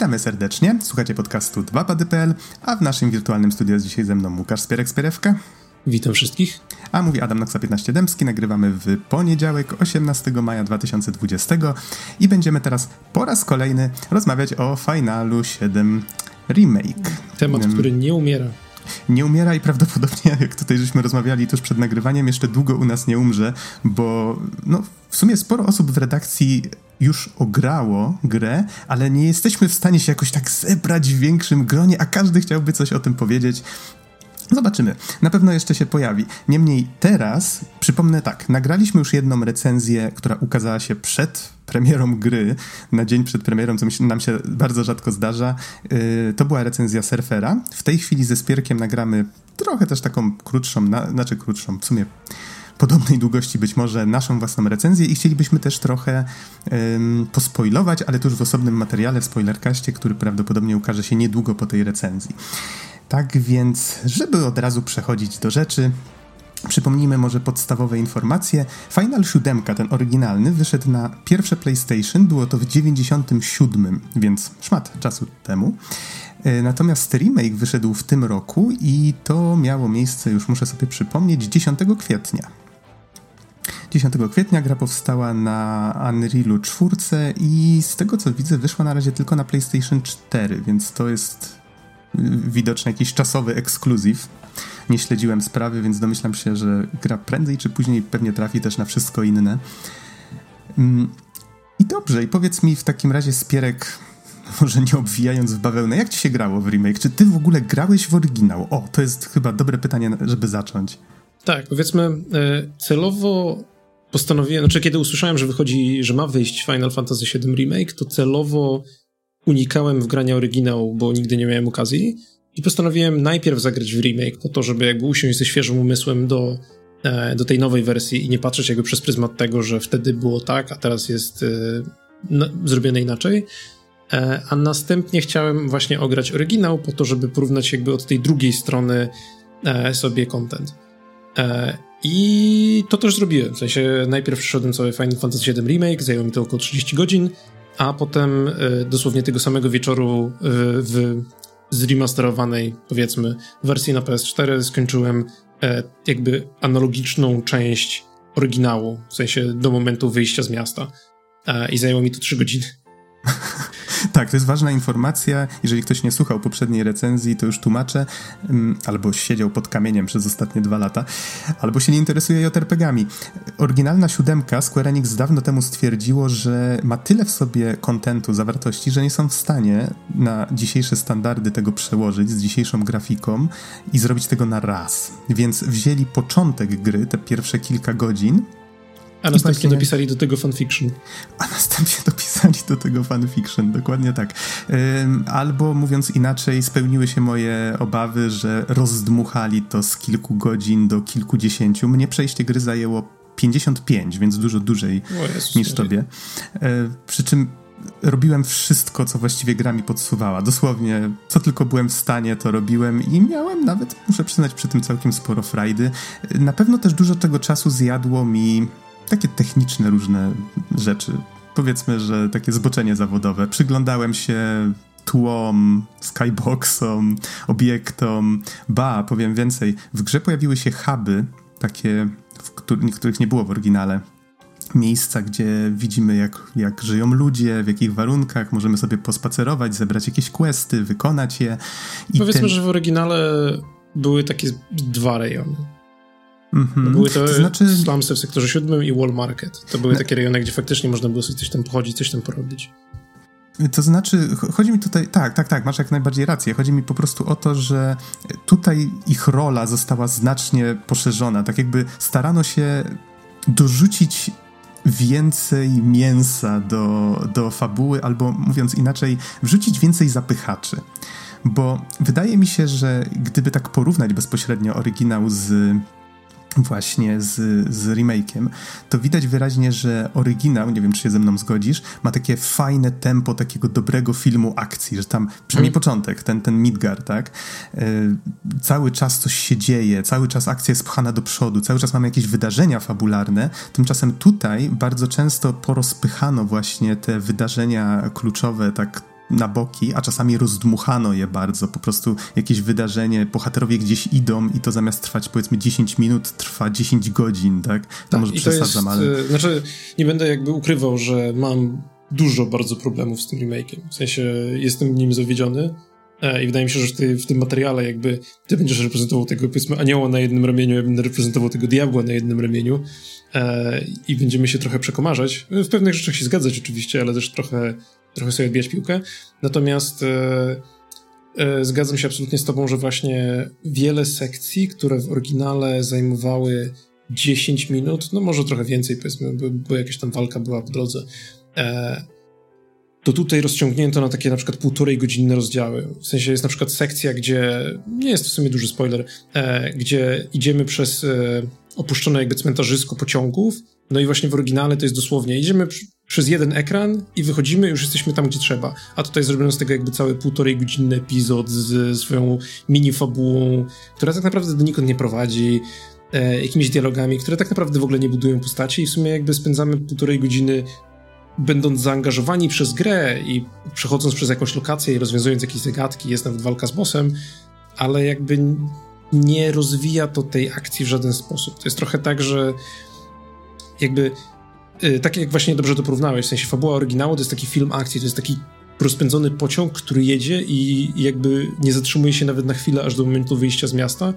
Witamy serdecznie, słuchacie podcastu 2pady.pl, a w naszym wirtualnym studiu jest dzisiaj ze mną Łukasz Spierek-Spierewka. Witam wszystkich. A mówi Adam Noxa 15 Dębski, nagrywamy w poniedziałek 18 maja 2020 i będziemy teraz po raz kolejny rozmawiać o Finalu 7 Remake. Temat, który nie umiera nie umiera i prawdopodobnie, jak tutaj żeśmy rozmawiali tuż przed nagrywaniem, jeszcze długo u nas nie umrze, bo no, w sumie sporo osób w redakcji już ograło grę, ale nie jesteśmy w stanie się jakoś tak zebrać w większym gronie, a każdy chciałby coś o tym powiedzieć. Zobaczymy. Na pewno jeszcze się pojawi. Niemniej teraz, przypomnę tak, nagraliśmy już jedną recenzję, która ukazała się przed premierą gry, na dzień przed premierą, co nam się bardzo rzadko zdarza. Yy, to była recenzja Surfera. W tej chwili ze Spierkiem nagramy trochę też taką krótszą, na, znaczy krótszą, w sumie podobnej długości być może naszą własną recenzję i chcielibyśmy też trochę ym, pospoilować, ale to już w osobnym materiale w spoilerkaście, który prawdopodobnie ukaże się niedługo po tej recenzji. Tak więc, żeby od razu przechodzić do rzeczy, Przypomnijmy może podstawowe informacje. Final 7, ten oryginalny, wyszedł na pierwsze PlayStation, było to w 97, więc szmat czasu temu. E, natomiast remake wyszedł w tym roku i to miało miejsce, już muszę sobie przypomnieć, 10 kwietnia. 10 kwietnia gra powstała na Unrealu 4 i z tego co widzę wyszła na razie tylko na PlayStation 4, więc to jest widoczny jakiś czasowy ekskluzyw. Nie śledziłem sprawy, więc domyślam się, że gra prędzej czy później pewnie trafi też na wszystko inne. Mm, I dobrze, i powiedz mi w takim razie, Spierek, może nie obwijając w bawełnę, jak ci się grało w remake? Czy ty w ogóle grałeś w oryginał? O, to jest chyba dobre pytanie, żeby zacząć. Tak, powiedzmy, e, celowo postanowiłem, znaczy kiedy usłyszałem, że wychodzi, że ma wyjść Final Fantasy VII Remake, to celowo unikałem wgrania oryginału, bo nigdy nie miałem okazji i postanowiłem najpierw zagrać w remake po to, żeby jakby usiąść ze świeżym umysłem do, e, do tej nowej wersji i nie patrzeć jakby przez pryzmat tego, że wtedy było tak, a teraz jest e, zrobione inaczej. E, a następnie chciałem właśnie ograć oryginał po to, żeby porównać jakby od tej drugiej strony sobie content. I to też zrobiłem. W sensie najpierw przyszedłem sobie Final Fantasy VII Remake, zajęło mi to około 30 godzin, a potem y, dosłownie tego samego wieczoru y, w zremasterowanej, powiedzmy, wersji na PS4 skończyłem e, jakby analogiczną część oryginału, w sensie do momentu wyjścia z miasta. I zajęło mi to 3 godziny. Tak, to jest ważna informacja. Jeżeli ktoś nie słuchał poprzedniej recenzji, to już tłumaczę, mm, albo siedział pod kamieniem przez ostatnie dwa lata, albo się nie interesuje JRPG-ami. Oryginalna siódemka Square Enix dawno temu stwierdziło, że ma tyle w sobie kontentu, zawartości, że nie są w stanie na dzisiejsze standardy tego przełożyć z dzisiejszą grafiką i zrobić tego na raz. Więc wzięli początek gry, te pierwsze kilka godzin, a następnie właśnie... dopisali do tego fanfiction. A następnie dopisali do tego fanfiction, dokładnie tak. Albo mówiąc inaczej, spełniły się moje obawy, że rozdmuchali to z kilku godzin do kilkudziesięciu. Mnie przejście gry zajęło 55, więc dużo dłużej niż tobie. E, przy czym robiłem wszystko, co właściwie gra mi podsuwała. Dosłownie, co tylko byłem w stanie, to robiłem i miałem nawet, muszę przyznać, przy tym całkiem sporo frajdy. Na pewno też dużo tego czasu zjadło mi takie techniczne różne rzeczy. Powiedzmy, że takie zboczenie zawodowe. Przyglądałem się tłom, skyboxom, obiektom. Ba, powiem więcej, w grze pojawiły się huby, takie, w których nie było w oryginale. Miejsca, gdzie widzimy, jak, jak żyją ludzie, w jakich warunkach, możemy sobie pospacerować, zebrać jakieś questy, wykonać je. I Powiedzmy, ten... że w oryginale były takie dwa rejony Mm-hmm. Były to, to znaczy... slumsy w sektorze siódmym i Wall Market. To były takie rejony, gdzie faktycznie można było sobie coś tam pochodzić, coś tam porobić. To znaczy, chodzi mi tutaj, tak, tak, tak, masz jak najbardziej rację. Chodzi mi po prostu o to, że tutaj ich rola została znacznie poszerzona. Tak jakby starano się dorzucić więcej mięsa do, do fabuły, albo mówiąc inaczej, wrzucić więcej zapychaczy. Bo wydaje mi się, że gdyby tak porównać bezpośrednio oryginał z właśnie z, z remake'iem, to widać wyraźnie, że oryginał, nie wiem czy się ze mną zgodzisz, ma takie fajne tempo takiego dobrego filmu akcji, że tam, przynajmniej mm. początek, ten, ten Midgar, tak? Yy, cały czas coś się dzieje, cały czas akcja jest pchana do przodu, cały czas mamy jakieś wydarzenia fabularne, tymczasem tutaj bardzo często porozpychano właśnie te wydarzenia kluczowe tak na boki, a czasami rozdmuchano je bardzo. Po prostu jakieś wydarzenie, bohaterowie gdzieś idą i to zamiast trwać powiedzmy 10 minut, trwa 10 godzin, tak? To tak, może przesadzam, jest, ale... E, znaczy, nie będę jakby ukrywał, że mam dużo bardzo problemów z tym remake'iem. W sensie jestem nim zawiedziony e, i wydaje mi się, że w, ty, w, tym materiale jakby ty będziesz reprezentował tego powiedzmy anioła na jednym ramieniu, ja będę reprezentował tego diabła na jednym ramieniu e, i będziemy się trochę przekomarzać. W pewnych rzeczach się zgadzać oczywiście, ale też trochę, trochę sobie odbijać piłkę. Natomiast e, e, zgadzam się absolutnie z tobą, że właśnie wiele sekcji, które w oryginale zajmowały 10 minut, no może trochę więcej powiedzmy, bo, bo jakaś tam walka była po drodze, e, to tutaj rozciągnięto na takie na przykład półtorej godzinne rozdziały. W sensie jest na przykład sekcja, gdzie, nie jest to w sumie duży spoiler, gdzie idziemy przez opuszczone jakby cmentarzysko pociągów, no i właśnie w oryginale to jest dosłownie, idziemy przez jeden ekran i wychodzimy, już jesteśmy tam, gdzie trzeba. A tutaj zrobiono z tego jakby cały półtorej godzinny epizod z swoją mini fabułą, która tak naprawdę donikąd nie prowadzi, e, jakimiś dialogami, które tak naprawdę w ogóle nie budują postaci i w sumie jakby spędzamy półtorej godziny będąc zaangażowani przez grę i przechodząc przez jakąś lokację i rozwiązując jakieś zagadki, jest nawet walka z bossem, ale jakby nie rozwija to tej akcji w żaden sposób. To jest trochę tak, że jakby yy, tak jak właśnie dobrze to porównałeś, w sensie fabuła oryginału to jest taki film akcji, to jest taki rozpędzony pociąg, który jedzie i jakby nie zatrzymuje się nawet na chwilę aż do momentu wyjścia z miasta,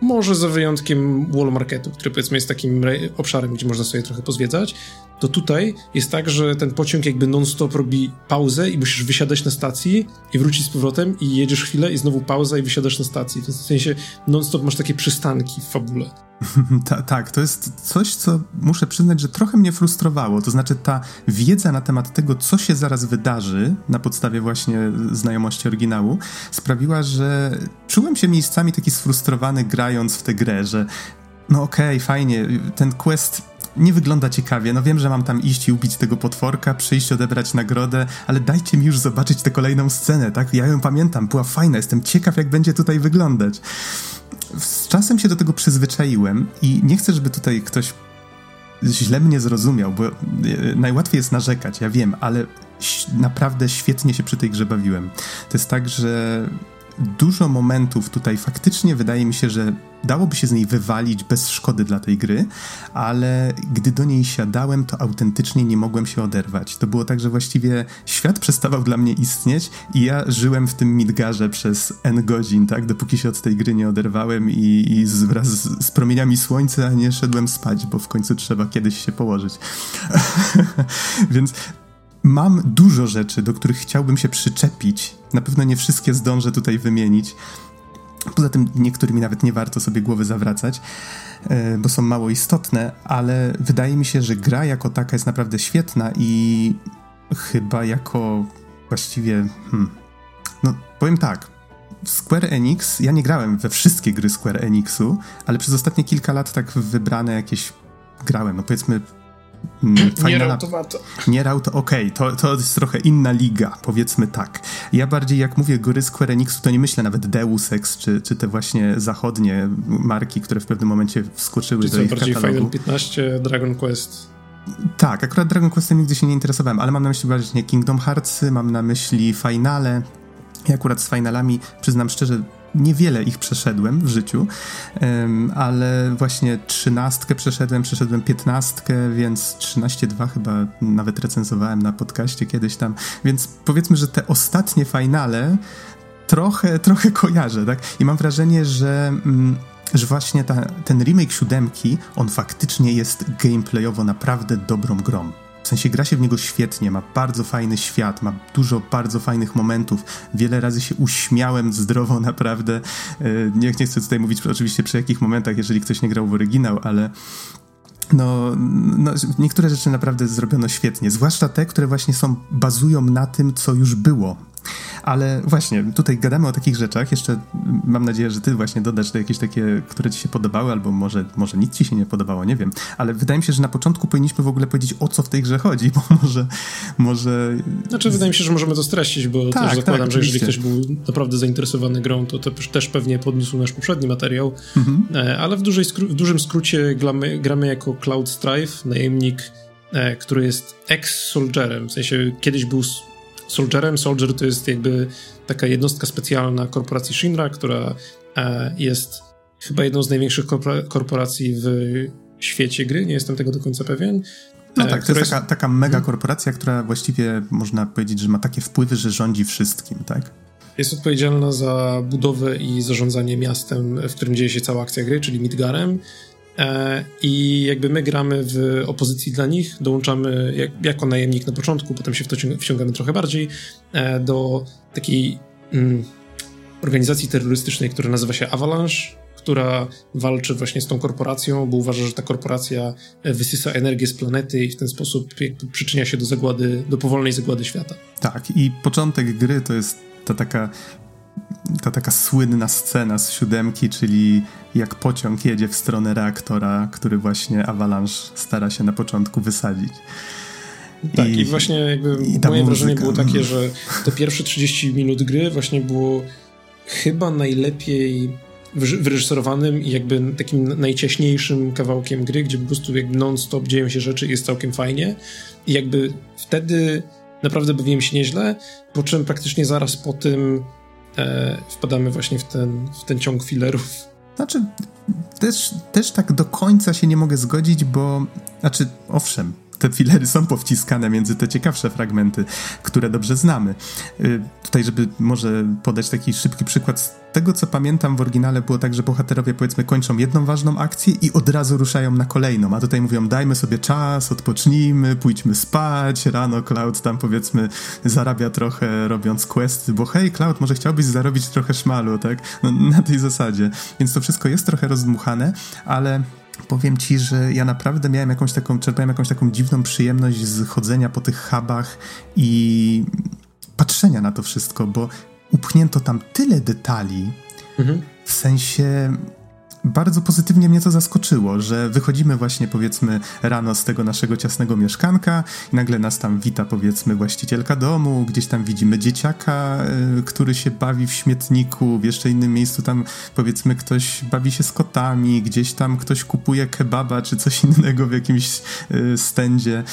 może za wyjątkiem wall marketu, który powiedzmy jest takim obszarem, gdzie można sobie trochę pozwiedzać, to tutaj jest tak, że ten pociąg jakby non-stop robi pauzę i musisz wysiadać na stacji i wrócić z powrotem i jedziesz chwilę i znowu pauza i wysiadasz na stacji. W sensie non-stop masz takie przystanki w fabule. Ta, tak, to jest coś, co muszę przyznać, że trochę mnie frustrowało. To znaczy, ta wiedza na temat tego, co się zaraz wydarzy, na podstawie właśnie znajomości oryginału, sprawiła, że czułem się miejscami taki sfrustrowany grając w tę grę, że no okej, okay, fajnie, ten quest nie wygląda ciekawie. No wiem, że mam tam iść i ubić tego potworka, przyjść, odebrać nagrodę, ale dajcie mi już zobaczyć tę kolejną scenę, tak? Ja ją pamiętam, była fajna, jestem ciekaw, jak będzie tutaj wyglądać. Z czasem się do tego przyzwyczaiłem i nie chcę, żeby tutaj ktoś źle mnie zrozumiał, bo e, najłatwiej jest narzekać, ja wiem, ale naprawdę świetnie się przy tej grze bawiłem. To jest tak, że dużo momentów tutaj faktycznie wydaje mi się, że dałoby się z niej wywalić bez szkody dla tej gry, ale gdy do niej siadałem, to autentycznie nie mogłem się oderwać. To było tak, że właściwie świat przestawał dla mnie istnieć i ja żyłem w tym Midgarze przez N godzin, tak, dopóki się od tej gry nie oderwałem i, i z, wraz z, z promieniami słońca nie szedłem spać, bo w końcu trzeba kiedyś się położyć. Więc mam dużo rzeczy, do których chciałbym się przyczepić. Na pewno nie wszystkie zdążę tutaj wymienić. Poza tym niektórymi nawet nie warto sobie głowy zawracać, e, bo są mało istotne, ale wydaje mi się, że gra jako taka jest naprawdę świetna i chyba jako właściwie. Hmm, no, powiem tak. Square Enix, ja nie grałem we wszystkie gry Square Enixu, ale przez ostatnie kilka lat tak wybrane jakieś grałem. No powiedzmy Mm, nie Rautomato. Nie Rauto, okej, okay, to, to jest trochę inna liga, powiedzmy tak. Ja bardziej jak mówię gry Square Enixu, to nie myślę nawet Deus Ex, czy, czy te właśnie zachodnie marki, które w pewnym momencie wskoczyły czy do ich bardziej katalogu. Final 15, Dragon Quest. Tak, akurat Dragon Questem nigdy się nie interesowałem, ale mam na myśli bardziej Kingdom Hearts, mam na myśli Finale. I akurat z Finalami, przyznam szczerze, niewiele ich przeszedłem w życiu, ale właśnie trzynastkę przeszedłem, przeszedłem piętnastkę, więc 13.2 chyba nawet recenzowałem na podcaście kiedyś tam, więc powiedzmy, że te ostatnie finale trochę, trochę kojarzę, tak? I mam wrażenie, że... Mm, że właśnie ta, ten remake siódemki, on faktycznie jest gameplayowo naprawdę dobrą grą. W sensie gra się w niego świetnie, ma bardzo fajny świat, ma dużo bardzo fajnych momentów. Wiele razy się uśmiałem zdrowo, naprawdę. E, nie, nie chcę tutaj mówić oczywiście przy jakich momentach, jeżeli ktoś nie grał w oryginał, ale no, no, niektóre rzeczy naprawdę zrobiono świetnie, zwłaszcza te, które właśnie są, bazują na tym, co już było. Ale właśnie, tutaj gadamy o takich rzeczach. Jeszcze mam nadzieję, że ty właśnie dodasz to jakieś takie, które ci się podobały, albo może, może nic ci się nie podobało, nie wiem. Ale wydaje mi się, że na początku powinniśmy w ogóle powiedzieć, o co w tej grze chodzi, bo może... może... Znaczy, wydaje mi się, że możemy to streścić, bo tak, też zakładam, tak, że jeżeli ktoś był naprawdę zainteresowany grą, to, to też pewnie podniósł nasz poprzedni materiał. Mhm. E, ale w, dużej, w dużym skrócie gramy, gramy jako Cloud Strife, najemnik, e, który jest ex-soldierem, w sensie kiedyś był Soldierem. Soldier to jest jakby taka jednostka specjalna korporacji Shinra, która e, jest chyba jedną z największych korporacji w świecie gry, nie jestem tego do końca pewien. No tak, to jest taka, taka mega korporacja, która właściwie można powiedzieć, że ma takie wpływy, że rządzi wszystkim, tak? Jest odpowiedzialna za budowę i zarządzanie miastem, w którym dzieje się cała akcja gry, czyli Midgarem. E, I jakby my gramy w opozycji dla nich, dołączamy jak, jako najemnik na początku, potem się w to wciągamy trochę bardziej e, do takiej mm, organizacji terrorystycznej, która nazywa się Avalanche, która walczy właśnie z tą korporacją, bo uważa, że ta korporacja wysysa energię z planety i w ten sposób przyczynia się do zagłady, do powolnej zagłady świata. Tak, i początek gry to jest ta taka ta taka słynna scena z siódemki, czyli jak pociąg jedzie w stronę reaktora, który właśnie Avalanche stara się na początku wysadzić. Tak, i, i właśnie jakby i moje muzyka. wrażenie było takie, że te pierwsze 30 minut gry właśnie było chyba najlepiej wyreżyserowanym i jakby takim najciaśniejszym kawałkiem gry, gdzie po prostu jakby non-stop dzieją się rzeczy i jest całkiem fajnie. I jakby wtedy naprawdę bawiłem się nieźle, po czym praktycznie zaraz po tym e, wpadamy właśnie w ten, w ten ciąg filerów. Znaczy, też, też tak do końca się nie mogę zgodzić, bo, znaczy, owszem, te filery są powciskane między te ciekawsze fragmenty, które dobrze znamy. Y, tutaj, żeby może podać taki szybki przykład z tego, co pamiętam w oryginale było tak, że bohaterowie powiedzmy kończą jedną ważną akcję i od razu ruszają na kolejną, a tutaj mówią dajmy sobie czas, odpocznijmy, pójdźmy spać, rano Cloud tam powiedzmy zarabia trochę robiąc questy, bo hej Cloud, może chciałbyś zarobić trochę szmalu, tak? No, na tej zasadzie. Więc to wszystko jest trochę rozdmuchane, ale powiem ci, że ja naprawdę miałem jakąś taką, czerpałem jakąś taką dziwną przyjemność z chodzenia po tych hubach i patrzenia na to wszystko, bo upchnięto tam tyle detali, mhm. w sensie bardzo pozytywnie mnie to zaskoczyło, że wychodzimy właśnie powiedzmy rano z tego naszego ciasnego mieszkanka i nagle nas tam wita powiedzmy właścicielka domu, gdzieś tam widzimy dzieciaka, y, który się bawi w śmietniku, w jeszcze innym miejscu tam powiedzmy ktoś bawi się z kotami, gdzieś tam ktoś kupuje kebaba czy coś innego w jakimś y, stędzie.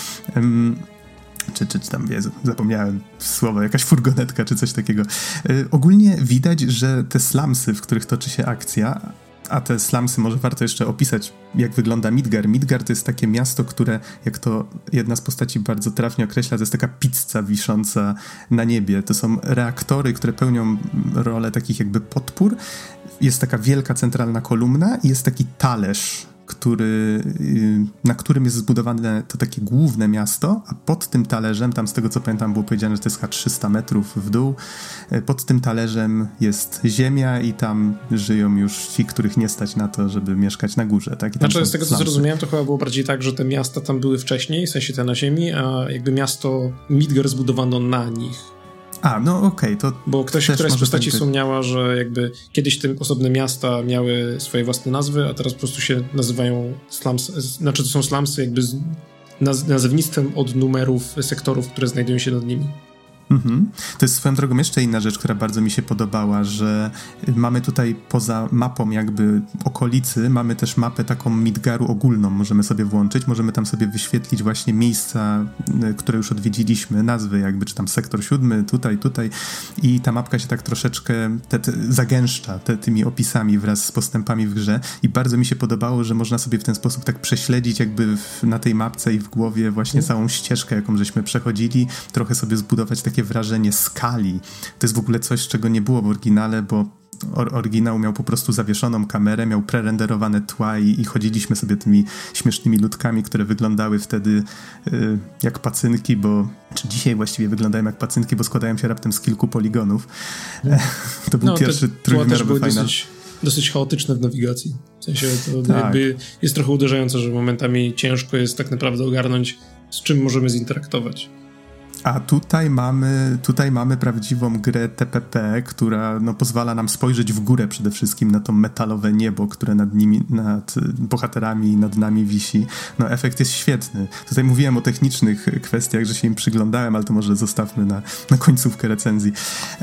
czy, czy, czy tam, Jezu, zapomniałem słowa, jakaś furgonetka czy coś takiego. Y, ogólnie widać, że te slumsy, w których toczy się akcja, a te slumsy może warto jeszcze opisać, jak wygląda Midgar. Midgar to jest takie miasto, które, jak to jedna z postaci bardzo trafnie określa, to jest taka pizza wisząca na niebie. To są reaktory, które pełnią rolę takich jakby podpór. Jest taka wielka centralna kolumna i jest taki talerz który, y, na którym jest zbudowane to takie główne miasto, a pod tym talerzem, tam z tego co pamiętam było powiedziane, że to jest chyba 300 metrów w dół, y, pod tym talerzem jest ziemia i tam żyją już ci, których nie stać na to, żeby mieszkać na górze. Tak? I znaczy z tego co zrozumiałem, to chyba było bardziej tak, że te miasta tam były wcześniej, w sensie te na ziemi, a jakby miasto Midgar zbudowano na nich. A, no okej, okay, to. Bo ktoś, któraś z postaci wspomniała, że jakby kiedyś te osobne miasta miały swoje własne nazwy, a teraz po prostu się nazywają slums. Znaczy to są slumsy jakby z naz nazewnictwem od numerów sektorów, które znajdują się nad nimi. Mhm. To jest swoją drogą jeszcze inna rzecz, która bardzo mi się podobała, że mamy tutaj poza mapą jakby okolicy, mamy też mapę taką Midgaru ogólną, możemy sobie włączyć, możemy tam sobie wyświetlić właśnie miejsca, y, które już odwiedziliśmy, nazwy jakby, czy tam sektor siódmy, tutaj, tutaj i ta mapka się tak troszeczkę te, te, zagęszcza te, tymi opisami wraz z postępami w grze i bardzo mi się podobało, że można sobie w ten sposób tak prześledzić jakby w, na tej mapce i w głowie właśnie mhm. całą ścieżkę, jaką żeśmy przechodzili, trochę sobie zbudować takie takie wrażenie skali. To jest w ogóle coś, czego nie było w oryginale, bo oryginał miał po prostu zawieszoną kamerę, miał prerenderowane tła i, i chodziliśmy sobie tymi śmiesznymi ludkami, które wyglądały wtedy y, jak pacynki, bo czy dzisiaj właściwie wyglądają jak pacynki, bo składają się raptem z kilku poligonów. to był no, pierwszy trójwymiarowy final. Dosyć, dosyć chaotyczne w nawigacji. W sensie to tak. jakby jest trochę uderzające, że momentami ciężko jest tak naprawdę ogarnąć, z czym możemy zinteraktować. A tutaj mamy, tutaj mamy prawdziwą grę TPP, która no, pozwala nam spojrzeć w górę przede wszystkim na to metalowe niebo, które nad nimi, nad bohaterami i nad nami wisi. No efekt jest świetny. Tutaj mówiłem o technicznych kwestiach, że się im przyglądałem, ale to może zostawmy na, na końcówkę recenzji.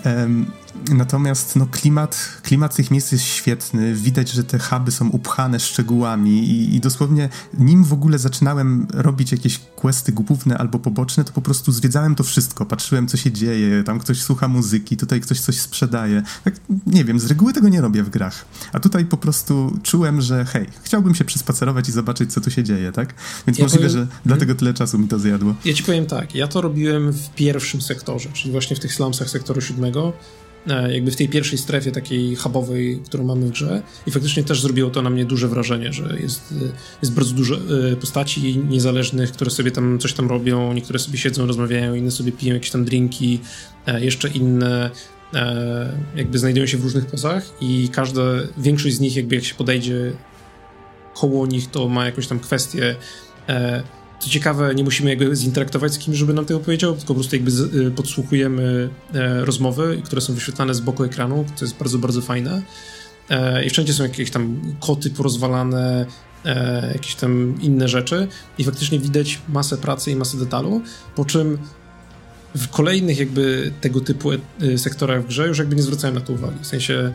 Um, Natomiast no, klimat, klimat tych miejsc jest świetny. Widać, że te huby są upchane szczegółami i, i dosłownie nim w ogóle zaczynałem robić jakieś questy główne albo poboczne, to po prostu zwiedzałem to wszystko. Patrzyłem, co się dzieje, tam ktoś słucha muzyki, tutaj ktoś coś sprzedaje. Tak, nie wiem, z reguły tego nie robię w grach. A tutaj po prostu czułem, że hej, chciałbym się przespacerować i zobaczyć, co tu się dzieje, tak? Więc ja możliwe, powiem... że dlatego tyle czasu mi to zjadło. Ja ci powiem tak, ja to robiłem w pierwszym sektorze, czyli właśnie w tych slumsach sektoru siódmego jakby w tej pierwszej strefie takiej hubowej, którą mamy w grze. I faktycznie też zrobiło to na mnie duże wrażenie, że jest, e, jest bardzo dużo e, postaci niezależnych, które sobie tam coś tam robią, niektóre sobie siedzą, rozmawiają, inne sobie piją jakieś tam drinki, jeszcze inne jakby znajdują się w różnych pozach i każda, większość z nich jakby jak się podejdzie koło nich, to ma jakąś tam kwestię co ciekawe, nie musimy jakby zinteraktować z kimś, żeby nam tego powiedział, tylko po prostu jakby y, podsłuchujemy e, rozmowy, które są wyświetlane z boku ekranu, to jest bardzo, bardzo fajne. E, I wszędzie są jakieś tam koty porozwalane, e, jakieś tam inne rzeczy i faktycznie widać masę pracy i masę detalu, po czym w kolejnych jakby tego typu sektorach w grze już jakby nie zwracałem na to uwagi. W sensie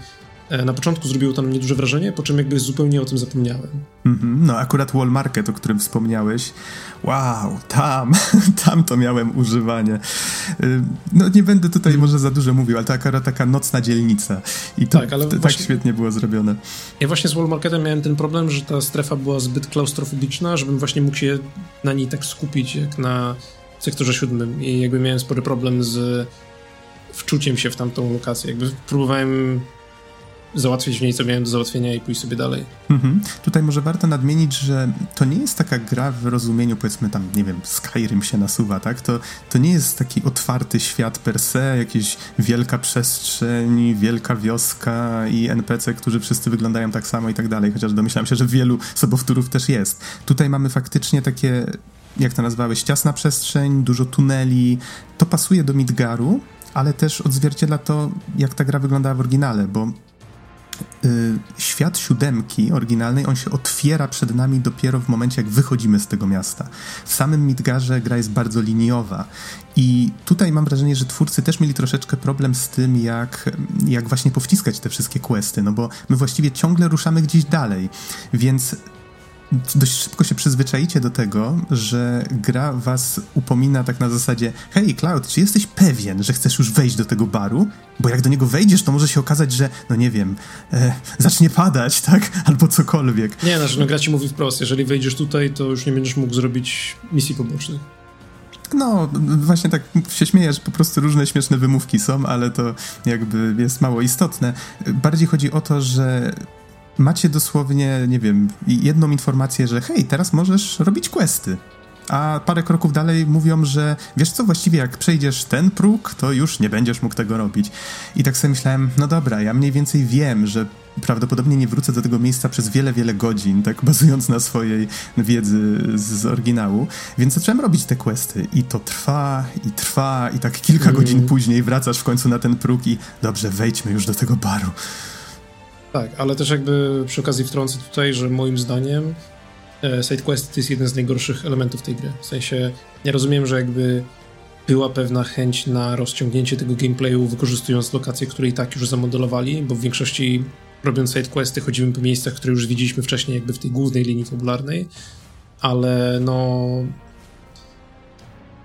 na początku zrobiło to na mnie duże wrażenie, po czym jakby zupełnie o tym zapomniałem. Mm -hmm. No akurat Wall Market, o którym wspomniałeś, wow, tam, tam to miałem używanie. Y, no nie będę tutaj mm. może za dużo mówił, ale to akurat taka nocna dzielnica i to tak, ale tak właśnie, świetnie było zrobione. Ja właśnie z Wall Marketem miałem ten problem, że ta strefa była zbyt klaustrofobiczna, żebym właśnie mógł się na niej tak skupić jak na sektorze siódmym i jakby miałem spory problem z wczuciem się w tamtą lokację. Jakby próbowałem załatwić w niej, co miałem do załatwienia i pójść sobie dalej. Mhm. Tutaj może warto nadmienić, że to nie jest taka gra w rozumieniu, powiedzmy tam, nie wiem, Skyrim się nasuwa, tak? To, to nie jest taki otwarty świat per se, jakieś wielka przestrzeń, wielka wioska i NPC, którzy wszyscy wyglądają tak samo i tak dalej, chociaż domyślam się, że wielu sobowtórów też jest. Tutaj mamy faktycznie takie jak to nazwałeś, ciasna przestrzeń, dużo tuneli. To pasuje do Midgaru, ale też odzwierciedla to, jak ta gra wyglądała w oryginale, bo świat siódemki oryginalnej, on się otwiera przed nami dopiero w momencie, jak wychodzimy z tego miasta. W samym Midgarze gra jest bardzo liniowa i tutaj mam wrażenie, że twórcy też mieli troszeczkę problem z tym, jak, jak właśnie powciskać te wszystkie questy, no bo my właściwie ciągle ruszamy gdzieś dalej, więc dość szybko się przyzwyczaicie do tego, że gra was upomina tak na zasadzie hej Cloud, czy jesteś pewien, że chcesz już wejść do tego baru? Bo jak do niego wejdziesz, to może się okazać, że, no nie wiem, e, zacznie padać, tak? Albo cokolwiek. Nie, znaczy, no gra ci mówi wprost, jeżeli wejdziesz tutaj, to już nie będziesz mógł zrobić misji pobocznych. No, właśnie tak się śmieję, że po prostu różne śmieszne wymówki są, ale to jakby jest mało istotne. Bardziej chodzi o to, że macie dosłownie, nie wiem, jedną informację, że hej, teraz możesz robić questy. A parę kroków dalej mówią, że wiesz co, właściwie jak przejdziesz ten próg, to już nie będziesz mógł tego robić. I tak sobie myślałem, no dobra, ja mniej więcej wiem, że prawdopodobnie nie wrócę do tego miejsca przez wiele, wiele godzin, tak bazując na swojej wiedzy z, oryginału, więc zacząłem robić te questy i to trwa i trwa i tak kilka mm. godzin później wracasz w końcu na ten próg i dobrze, wejdźmy już do tego baru. Tak, ale też jakby przy okazji wtrącę tutaj, że moim zdaniem e, SideQuest to jest jeden z najgorszych elementów tej gry. W sensie, ja rozumiem, że jakby była pewna chęć na rozciągnięcie tego gameplayu, wykorzystując lokacje, które i tak już zamodelowali, bo w większości robiąc sidequesty chodzimy po miejscach, które już widzieliśmy wcześniej jakby w tej głównej linii fabularnej, ale no...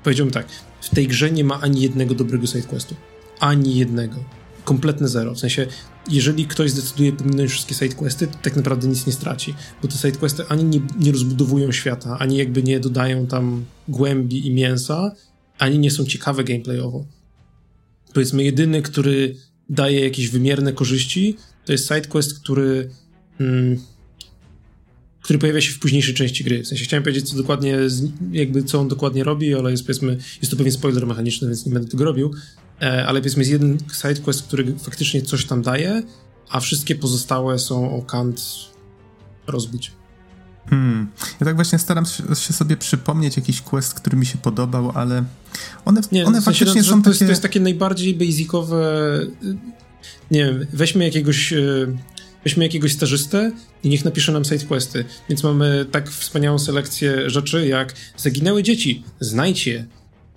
Powiedziałbym tak, w tej grze nie ma ani jednego dobrego sidequestu. Ani jednego kompletne zero. W sensie, jeżeli ktoś zdecyduje pominąć wszystkie sidequesty, to tak naprawdę nic nie straci, bo te sidequesty ani nie, nie rozbudowują świata, ani jakby nie dodają tam głębi i mięsa, ani nie są ciekawe gameplayowo. Powiedzmy, jedyny, który daje jakieś wymierne korzyści, to jest sidequest, który mm, który pojawia się w późniejszej części gry. W sensie chciałem powiedzieć, co dokładnie, jakby co on dokładnie robi, ale jest powiedzmy, jest to pewien spoiler mechaniczny, więc nie będę tego robił. E, ale powiedzmy jest jeden sidequest, który faktycznie coś tam daje, a wszystkie pozostałe są o kant rozbić. Hmm. Ja tak właśnie staram się sobie przypomnieć jakiś quest, który mi się podobał, ale one, nie, one w sensie, faktycznie no, są to takie... Jest, to jest takie najbardziej basicowe... Nie wiem, weźmy jakiegoś... Weźmy jakiegoś stażystę i niech napisze nam sidequesty. Więc mamy tak wspaniałą selekcję rzeczy jak zaginęły dzieci, znajdź je.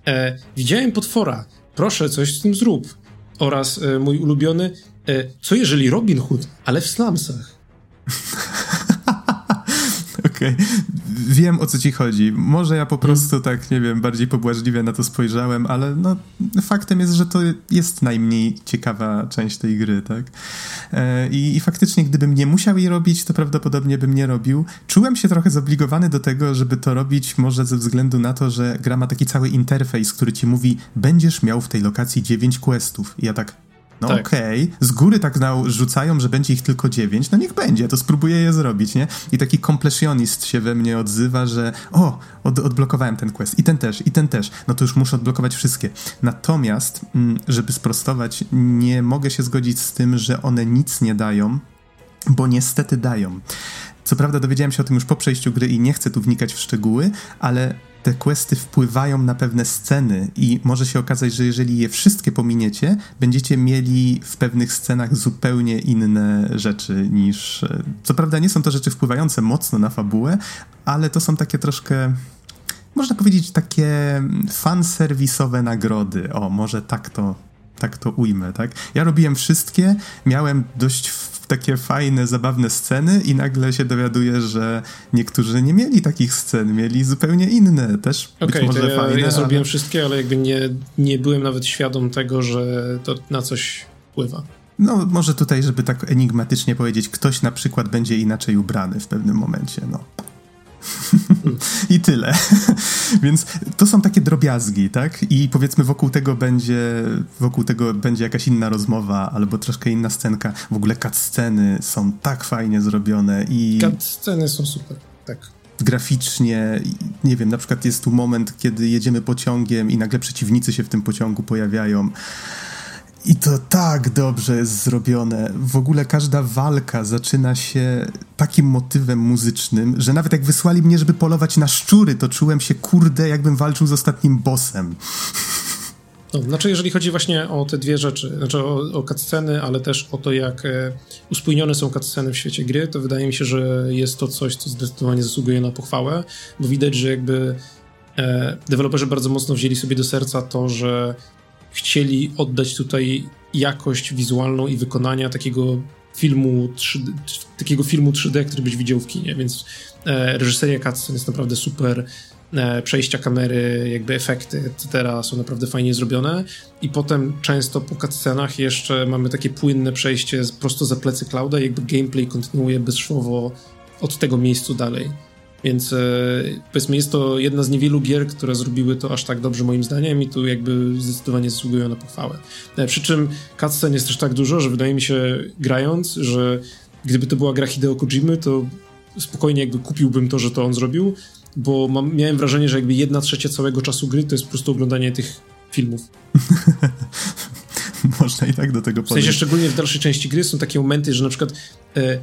E, widziałem potwora, proszę coś z tym zrób. Oraz e, mój ulubiony, e, co jeżeli Robin Hood, ale w slumsach? Okej, okay. Wiem o co ci chodzi. Może ja po prostu tak, nie wiem, bardziej pobłażliwie na to spojrzałem, ale no, faktem jest, że to jest najmniej ciekawa część tej gry, tak? E, I, I faktycznie, gdybym nie musiał jej robić, to prawdopodobnie bym nie robił. Czułem się trochę zobligowany do tego, żeby to robić, może ze względu na to, że gra ma taki cały interfejs, który ci mówi, będziesz miał w tej lokacji 9 questów. I ja tak, no tak. okej, okay. z góry tak rzucają, że będzie ich tylko dziewięć, no niech będzie, to spróbuję je zrobić, nie? I taki komplesjonist się we mnie odzywa, że o, od, odblokowałem ten quest i ten też, i ten też, no to już muszę odblokować wszystkie. Natomiast, mm, żeby sprostować, nie mogę się zgodzić z tym, że one nic nie dają, bo niestety dają. Co prawda dowiedziałem się o tym już po przejściu gry i nie chcę tu wnikać w szczegóły, ale te questy wpływają na pewne sceny i może się okazać, że jeżeli je wszystkie pominiecie, będziecie mieli w pewnych scenach zupełnie inne rzeczy niż... E, co prawda nie są to rzeczy wpływające mocno na fabułę, ale to są takie troszkę można powiedzieć takie fanserwisowe nagrody. O, może tak to, tak to ujmę, tak? Ja robiłem wszystkie, miałem dość takie fajne, zabawne sceny i nagle się dowiaduję, że niektórzy nie mieli takich scen, mieli zupełnie inne też. Okej, okay, to ja, fajne, ja zrobiłem ale... wszystkie, ale jakby nie, nie byłem nawet świadom tego, że to na coś wpływa. No, może tutaj, żeby tak enigmatycznie powiedzieć, ktoś na przykład będzie inaczej ubrany w pewnym momencie, no. I tyle. Więc to są takie drobiazgi, tak? I powiedzmy wokół tego będzie wokół tego będzie jakaś inna rozmowa albo troszkę inna scenka. W ogóle cutsceny są tak fajnie zrobione i... Cutsceny są super, tak graficznie, nie wiem, na przykład jest tu moment, kiedy jedziemy pociągiem i nagle przeciwnicy się w tym pociągu pojawiają. I to tak dobrze jest zrobione. W ogóle każda walka zaczyna się takim motywem muzycznym, że nawet jak wysłali mnie, żeby polować na szczury, to czułem się kurde, jakbym walczył z ostatnim bossem. No, znaczy, jeżeli chodzi właśnie o te dwie rzeczy, znaczy o, o cutsceny, ale też o to, jak e, uspójnione są cutsceny w świecie gry, to wydaje mi się, że jest to coś, co zdecydowanie zasługuje na pochwałę, bo widać, że jakby e, deweloperzy bardzo mocno wzięli sobie do serca to, że chcieli oddać tutaj jakość wizualną i wykonania takiego filmu 3D, takiego filmu 3D, który byś widział w kinie, więc e, reżyseria cutscene jest naprawdę super, e, przejścia kamery, jakby efekty, etc. są naprawdę fajnie zrobione i potem często po cutscenach jeszcze mamy takie płynne przejście prosto za plecy Clouda jakby gameplay kontynuuje bezszwowo od tego miejscu dalej. Więc e, powiedzmy, jest to jedna z niewielu gier, które zrobiły to aż tak dobrze moim zdaniem i tu jakby zdecydowanie zasługują na pochwałę. E, przy czym cutscene jest też tak dużo, że wydaje mi się grając, że gdyby to była gra Hideo Kojimy, to spokojnie jakby kupiłbym to, że to on zrobił, bo mam, miałem wrażenie, że jakby jedna trzecia całego czasu gry to jest po prostu oglądanie tych filmów. Można i tak do tego podejść. W sensie szczególnie w dalszej części gry są takie momenty, że na przykład e,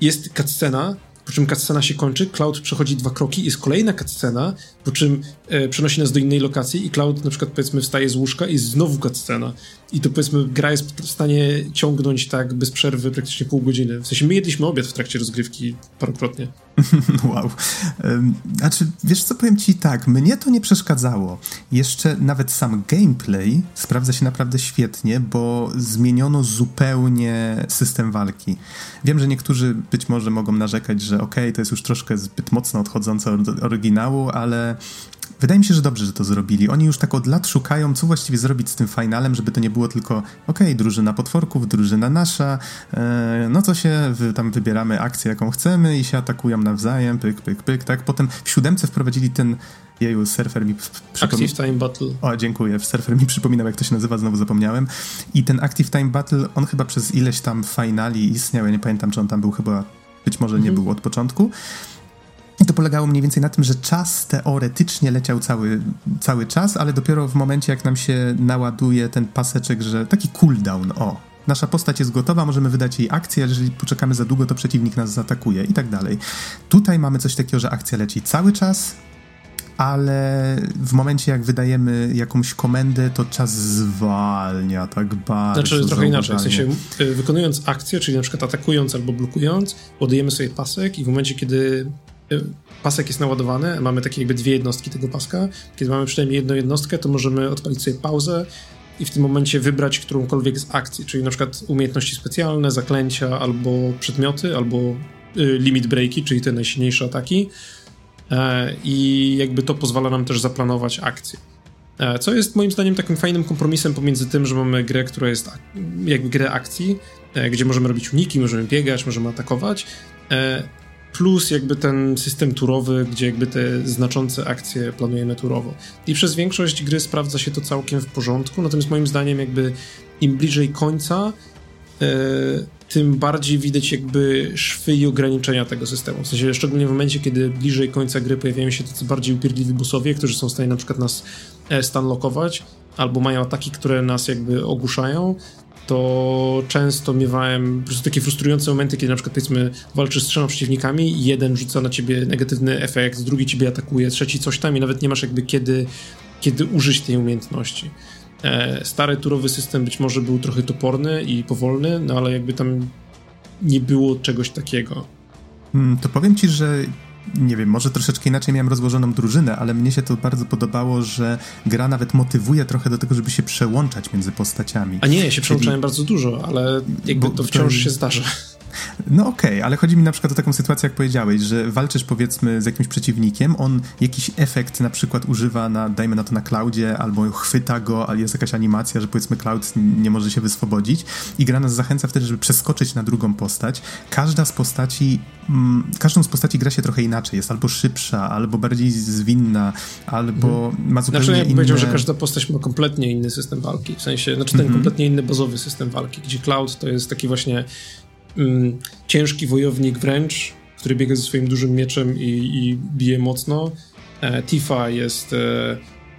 jest cutscena, po czym cutscena się kończy, Cloud przechodzi dwa kroki, jest kolejna cutscena, po czym e, przenosi nas do innej lokacji i Cloud na przykład powiedzmy wstaje z łóżka i znowu cutscena. I to powiedzmy gra jest w stanie ciągnąć tak bez przerwy praktycznie pół godziny. W sensie my jedliśmy obiad w trakcie rozgrywki parokrotnie. wow. Znaczy, wiesz co, powiem ci tak, mnie to nie przeszkadzało. Jeszcze nawet sam gameplay sprawdza się naprawdę świetnie, bo zmieniono zupełnie system walki. Wiem, że niektórzy być może mogą narzekać, że okej, okay, to jest już troszkę zbyt mocno odchodzące od oryginału, ale Wydaje mi się, że dobrze, że to zrobili. Oni już tak od lat szukają, co właściwie zrobić z tym finalem, żeby to nie było tylko okej, okay, drużyna potworków, drużyna nasza, e, no to się wy, tam wybieramy akcję, jaką chcemy i się atakują nawzajem, pyk, pyk, pyk, tak. Potem w siódemce wprowadzili ten Jeju, surfer mi przypomina... Active Time Battle. O, dziękuję. Surfer mi przypominał, jak to się nazywa, znowu zapomniałem. I ten Active Time Battle, on chyba przez ileś tam finali istniał, ja nie pamiętam, czy on tam był chyba, być może nie mhm. był od początku. I to polegało mniej więcej na tym, że czas teoretycznie leciał cały, cały czas, ale dopiero w momencie, jak nam się naładuje ten paseczek, że taki cooldown, o, nasza postać jest gotowa, możemy wydać jej akcję, ale jeżeli poczekamy za długo, to przeciwnik nas zaatakuje i tak dalej. Tutaj mamy coś takiego, że akcja leci cały czas, ale w momencie jak wydajemy jakąś komendę, to czas zwalnia tak bardzo. Znaczy trochę inaczej, w sensie y, wykonując akcję, czyli na przykład atakując albo blokując, ładujemy sobie pasek i w momencie, kiedy pasek jest naładowany, mamy takie jakby dwie jednostki tego paska. Kiedy mamy przynajmniej jedną jednostkę, to możemy odpalić sobie pauzę, i w tym momencie wybrać którąkolwiek z akcji, czyli na przykład umiejętności specjalne, zaklęcia albo przedmioty, albo y, limit breaki, czyli te najsilniejsze ataki. E, I jakby to pozwala nam też zaplanować akcje. E, co jest moim zdaniem takim fajnym kompromisem pomiędzy tym, że mamy grę, która jest jakby grę akcji, e, gdzie możemy robić uniki, możemy biegać, możemy atakować, plus jakby ten system turowy, gdzie jakby te znaczące akcje planujemy turowo. I przez większość gry sprawdza się to całkiem w porządku, natomiast moim zdaniem jakby im bliżej końca, tym bardziej widać jakby szwy i ograniczenia tego systemu. W sensie szczególnie w momencie, kiedy bliżej końca gry pojawiają się tacy bardziej upierdliwi bossowie, którzy są w stanie na przykład nas e, stanlockować, albo mają ataki, które nas jakby ogłuszają, to często miewałem po prostu takie frustrujące momenty, kiedy na przykład powiedzmy walczysz z trzema przeciwnikami, jeden rzuca na ciebie negatywny efekt, drugi ciebie atakuje, trzeci coś tam i nawet nie masz jakby kiedy, kiedy użyć tej umiejętności. E, stary turowy system być może był trochę toporny i powolny, no ale jakby tam nie było czegoś takiego. Hmm, to powiem ci, że nie wiem, może troszeczkę inaczej miałem rozłożoną drużynę, ale mnie się to bardzo podobało, że gra nawet motywuje trochę do tego, żeby się przełączać między postaciami. A nie, ja się przełączałem bardzo dużo, ale jakby to wciąż to... się zdarza. No okej, okay, ale chodzi mi na przykład o taką sytuację, jak powiedziałeś, że walczysz powiedzmy z jakimś przeciwnikiem, on jakiś efekt na przykład używa na, dajmy na to na Cloudzie, albo chwyta go, ale jest jakaś animacja, że powiedzmy Cloud nie może się wyswobodzić i gra nas zachęca wtedy, żeby przeskoczyć na drugą postać. Każda z postaci, mm, każdą z postaci gra się trochę inaczej, jest albo szybsza, albo bardziej zwinna, albo hmm. ma zupełnie znaczy, ja bym powiedział, że każda postać ma kompletnie inny system walki, w sensie, znaczy ten hmm. kompletnie inny bazowy system walki, gdzie Cloud to jest taki właśnie mm, ciężki wojownik wręcz, który biega ze swoim dużym mieczem i, i bije mocno. E, Tifa jest e,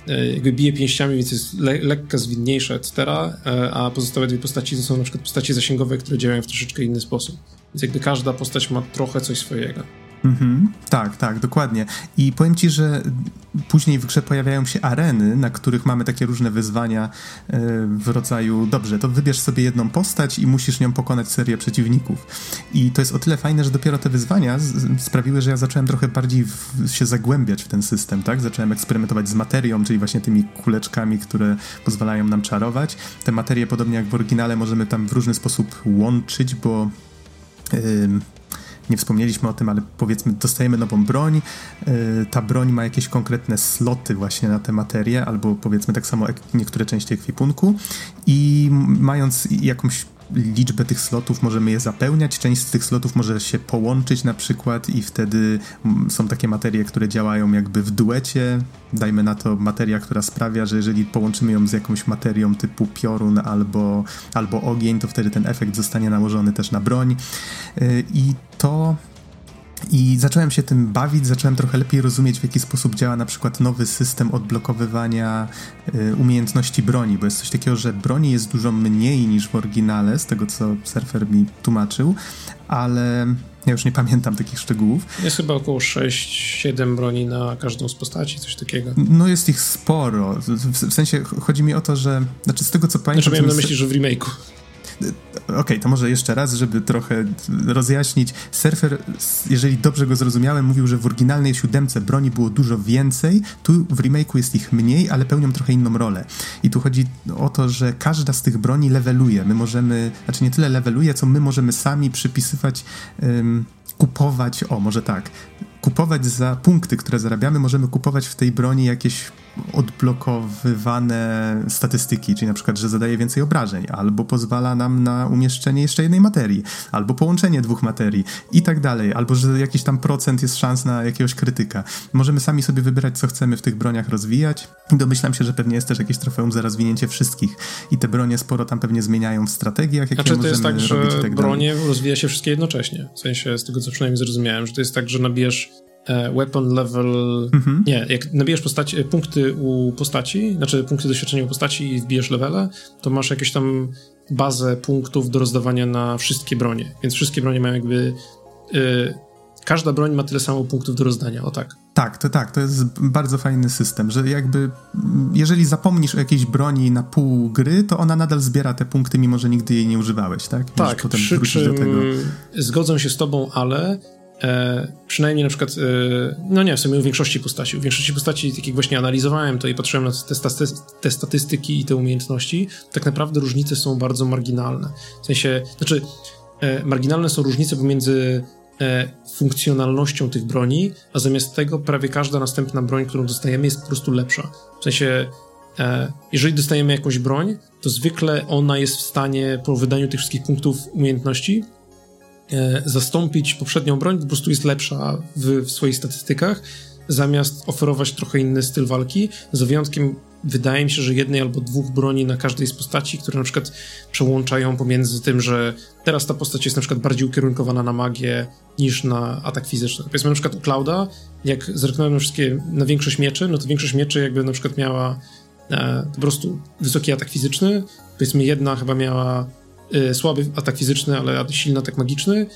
e, jakby bije pięściami, więc jest le, lekka, zwinniejsza, etc., e, a pozostałe dwie postaci to są na przykład postacie zasięgowe, które działają w troszeczkę inny sposób. Więc jakby każda postać ma trochę coś swojego. Mhm, tak, tak, dokładnie. I powiem ci, że później w grze pojawiają się areny, na których mamy takie różne wyzwania e, w rodzaju, dobrze, to wybierz sobie jedną postać i musisz nią pokonać serię przeciwników. I to jest o tyle fajne, że dopiero te wyzwania sprawiły, że ja zacząłem trochę bardziej się zagłębiać w ten system, tak? Zacząłem eksperymentować z materią, czyli właśnie tymi kuleczkami, które pozwalają nam czarować. Te materie, podobnie jak w oryginale, możemy tam w różny sposób łączyć, bo... Nie wspomnieliśmy o tym, ale powiedzmy dostajemy nową broń, yy, ta broń ma jakieś konkretne sloty właśnie na te materie, albo powiedzmy tak samo niektóre części ekwipunku. I mając jakąś liczbę tych slotów możemy je zapełniać, część z tych slotów może się połączyć na przykład i wtedy mm, są takie materie, które działają jakby w duecie, dajmy na to materia, która sprawia, że jeżeli połączymy ją z jakąś materią typu piorun albo, albo ogień, to wtedy ten efekt zostanie nałożony też na broń. Y, i to i zacząłem się tym bawić, zacząłem trochę lepiej rozumieć, w jaki sposób działa na przykład nowy system odblokowywania y, umiejętności broni, bo jest coś takiego, że broni jest dużo mniej niż w oryginale, z tego co surfer mi tłumaczył, ale ja już nie pamiętam takich szczegółów. Jest chyba około 6-7 broni na każdą z postaci, coś takiego. No jest ich sporo. W, w, sensie chodzi mi o to, że. Znaczy z tego co pamiętam. Znaczy miałem na myśli, że w remake'u. Okej, okay, to może jeszcze raz, żeby trochę rozjaśnić. Surfer, jeżeli dobrze go zrozumiałem, mówił, że w oryginalnej siódemce broni było dużo więcej, tu w remake'u jest ich mniej, ale pełnią trochę inną rolę. I tu chodzi o to, że każda z tych broni leveluje. My możemy, znaczy nie tyle leveluje, co my możemy sami przypisywać, um, kupować, o może tak, kupować za punkty, które zarabiamy, możemy kupować w tej broni jakieś odblokowywane statystyki, czyli na przykład, że zadaje więcej obrażeń, albo pozwala nam na umieszczenie jeszcze jednej materii, albo połączenie dwóch materii i tak dalej, albo że jakiś tam procent jest szans na jakiegoś krytyka. Możemy sami sobie wybierać, co chcemy w tych broniach rozwijać. I domyślam się, że pewnie jest też jakieś trofeum za rozwinięcie wszystkich i te bronie sporo tam pewnie zmieniają w strategiach, jakie znaczy, to jest tak, że tak bronie rozwija się wszystkie jednocześnie, w sensie z tego, co przynajmniej zrozumiałem, że to jest tak, że nabierz E, weapon level. Mhm. Nie, jak nabijesz postaci, punkty u postaci, znaczy punkty doświadczenia u postaci i wbijesz levele, to masz jakieś tam bazę punktów do rozdawania na wszystkie bronie. Więc wszystkie bronie mają jakby. Yy, każda broń ma tyle samo punktów do rozdania, o tak. Tak, to tak, to jest bardzo fajny system, że jakby jeżeli zapomnisz o jakiejś broni na pół gry, to ona nadal zbiera te punkty, mimo że nigdy jej nie używałeś, tak? tak, przy czym do tego. zgodzę się z tobą, ale e, przynajmniej na przykład, e, no nie, w sumie u większości postaci, u większości postaci, takich właśnie analizowałem to i patrzyłem na te, te, te, statystyki i te umiejętności, tak naprawdę różnice są bardzo marginalne. W sensie, znaczy, e, marginalne są różnice pomiędzy e, funkcjonalnością tych broni, a zamiast tego prawie każda następna broń, którą dostajemy jest po prostu lepsza. W sensie, e, jeżeli dostajemy jakąś broń, to zwykle ona jest w stanie po wydaniu tych wszystkich punktów umiejętności zastąpić poprzednią broń, po prostu jest lepsza w, w, swoich statystykach, zamiast oferować trochę inny styl walki, za wyjątkiem wydaje mi się, że jednej albo dwóch broni na każdej z postaci, które na przykład przełączają pomiędzy tym, że teraz ta postać jest na przykład bardziej ukierunkowana na magię niż na atak fizyczny. Powiedzmy na przykład u Clouda, jak zerknąłem na wszystkie, na większość mieczy, no to większość mieczy jakby na przykład miała e, po prostu wysoki atak fizyczny, powiedzmy jedna chyba miała y, słaby atak fizyczny, ale silny atak magiczny.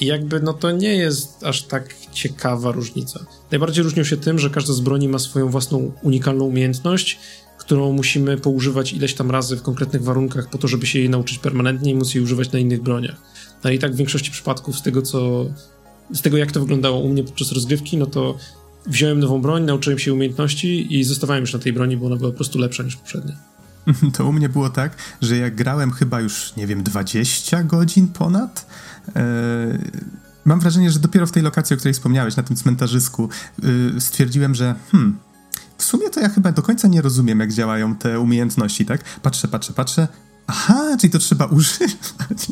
I jakby no to nie jest aż tak ciekawa różnica. Najbardziej różnią się tym, że każda z broni ma swoją własną unikalną umiejętność, którą musimy poużywać ileś tam razy w konkretnych warunkach po to, żeby się jej nauczyć permanentnie i móc jej używać na innych broniach. No i tak w większości przypadków z tego, co z tego jak to wyglądało u mnie podczas rozgrywki, no to wziąłem nową broń, nauczyłem się umiejętności i zostawałem już na tej broni, bo ona była po prostu lepsza niż poprzednia. To u mnie było tak, że jak grałem chyba już, nie wiem, 20 godzin ponad, yy, mam wrażenie, że dopiero w tej lokacji, o której wspomniałeś, na tym cmentarzysku, yy, stwierdziłem, że hmm, w sumie to ja chyba do końca nie rozumiem, jak działają te umiejętności, tak? Patrzę, patrzę, patrzę, Aha, czyli to trzeba używać.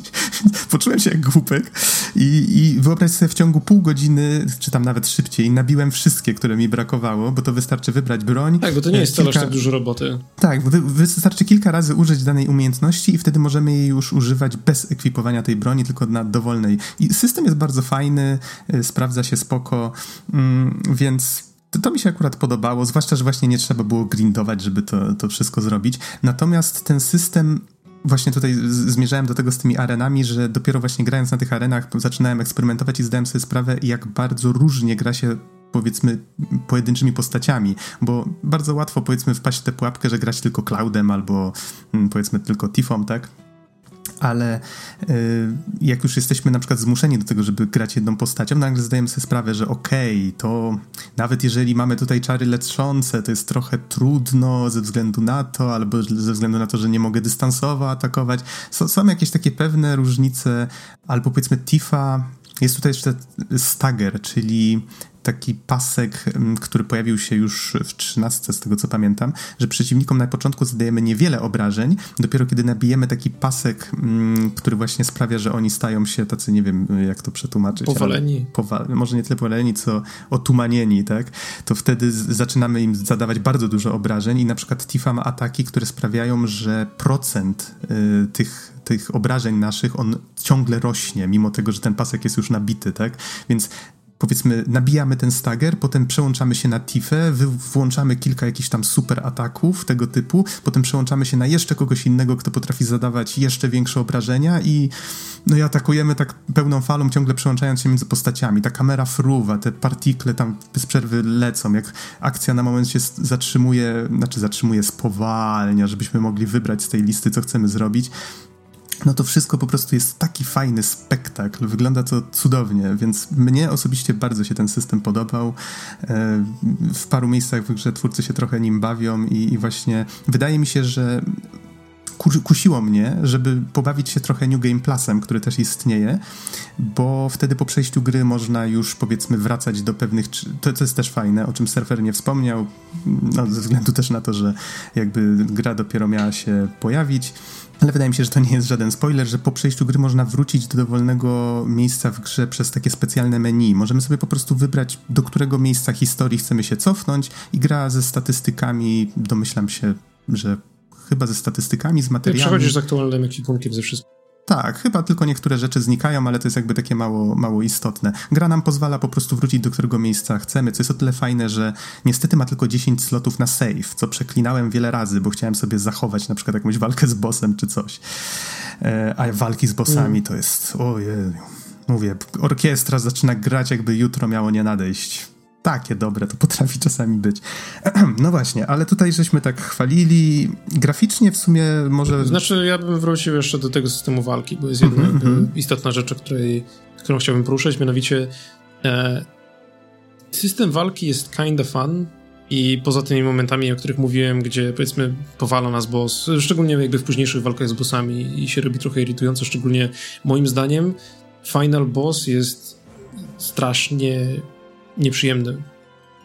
Poczułem się jak głupek i, i wyobraź sobie w ciągu pół godziny, czy tam nawet szybciej, nabiłem wszystkie, które mi brakowało, bo to wystarczy wybrać broń. Tak, bo to nie jest kilka... tak dużo roboty. Tak, bo wystarczy kilka razy użyć danej umiejętności i wtedy możemy jej już używać bez ekwipowania tej broni, tylko na dowolnej. I system jest bardzo fajny, y, sprawdza się spoko, mm, więc to, to, mi się akurat podobało, zwłaszcza, że właśnie nie trzeba było grindować, żeby to, to wszystko zrobić. Natomiast ten system właśnie tutaj zmierzałem do tego z tymi arenami, że dopiero właśnie grając na tych arenach zaczynałem eksperymentować i zdałem sobie sprawę, jak bardzo różnie gra się powiedzmy pojedynczymi postaciami, bo bardzo łatwo powiedzmy wpaść w tę pułapkę, że grać tylko Cloudem albo mm, powiedzmy tylko Tifą, tak? Ale y, jak już jesteśmy na przykład zmuszeni do tego, żeby grać jedną postacią, nagle zdajemy sobie sprawę, że okej, okay, to nawet jeżeli mamy tutaj czary leczące, to jest trochę trudno ze względu na to, albo ze względu na to, że nie mogę dystansowo atakować. Są, są jakieś takie pewne różnice, albo powiedzmy Tifa jest tutaj jeszcze stagger, czyli taki pasek, mm, który pojawił się już w 13, z tego co pamiętam, że przeciwnikom na początku zadajemy niewiele obrażeń, dopiero kiedy nabijemy taki pasek, mm, który właśnie sprawia, że oni stają się tacy, nie wiem jak to przetłumaczyć. Powaleni. Powa może nie tyle powaleni, co otumanieni, tak? To wtedy zaczynamy im zadawać bardzo dużo obrażeń i na przykład Tifa ma ataki, które sprawiają, że procent y, tych tych obrażeń naszych, on ciągle rośnie, mimo tego, że ten pasek jest już nabity, tak? Więc powiedzmy, nabijamy ten stagger, potem przełączamy się na Tifę, włączamy kilka jakichś tam super ataków tego typu, potem przełączamy się na jeszcze kogoś innego, kto potrafi zadawać jeszcze większe obrażenia i no i atakujemy tak pełną falą, ciągle przełączając się między postaciami. Ta kamera fruwa, te partikle tam bez przerwy lecą, jak akcja na moment się zatrzymuje, znaczy zatrzymuje spowalnia, żebyśmy mogli wybrać z tej listy, co chcemy zrobić no to wszystko po prostu jest taki fajny spektakl, wygląda to cudownie, więc mnie osobiście bardzo się ten system podobał. E, w paru miejscach w grze twórcy się trochę nim bawią i, i właśnie wydaje mi się, że kusiło mnie, żeby pobawić się trochę New Game Plusem, który też istnieje, bo wtedy po przejściu gry można już powiedzmy wracać do pewnych. To, to jest też fajne, o czym surfer nie wspomniał, no, ze względu też na to, że jakby gra dopiero miała się pojawić ale wydaje mi się, że to nie jest żaden spoiler, że po przejściu gry można wrócić do dowolnego miejsca w grze przez takie specjalne menu. Możemy sobie po prostu wybrać, do którego miejsca historii chcemy się cofnąć i gra ze statystykami, domyślam się, że chyba ze statystykami, z materiałami. Przechodzisz z aktualnym ekwipunkiem ze wszystkim. Tak, chyba tylko niektóre rzeczy znikają, ale to jest jakby takie mało, mało istotne. Gra nam pozwala po prostu wrócić do którego miejsca chcemy, co jest o tyle fajne, że niestety ma tylko 10 slotów na save, co przeklinałem wiele razy, bo chciałem sobie zachować na przykład jakąś walkę z bossem czy coś. E, a walki z bossami mm. to jest, ojej, mówię, orkiestra zaczyna grać jakby jutro miało nie nadejść takie dobre to potrafi czasami być. No właśnie, ale tutaj żeśmy tak chwalili. Graficznie w sumie może. Znaczy, ja bym wrócił jeszcze do tego systemu walki, bo jest jedna mm -hmm. istotna rzecz, o której, którą chciałbym poruszyć, mianowicie E, system walki jest kinda fun i poza tymi momentami, o których mówiłem, gdzie powiedzmy powala nas boss, szczególnie jakby w późniejszych walkach z bossami i się robi trochę irytująco, szczególnie moim zdaniem final boss jest strasznie nieprzyjemny.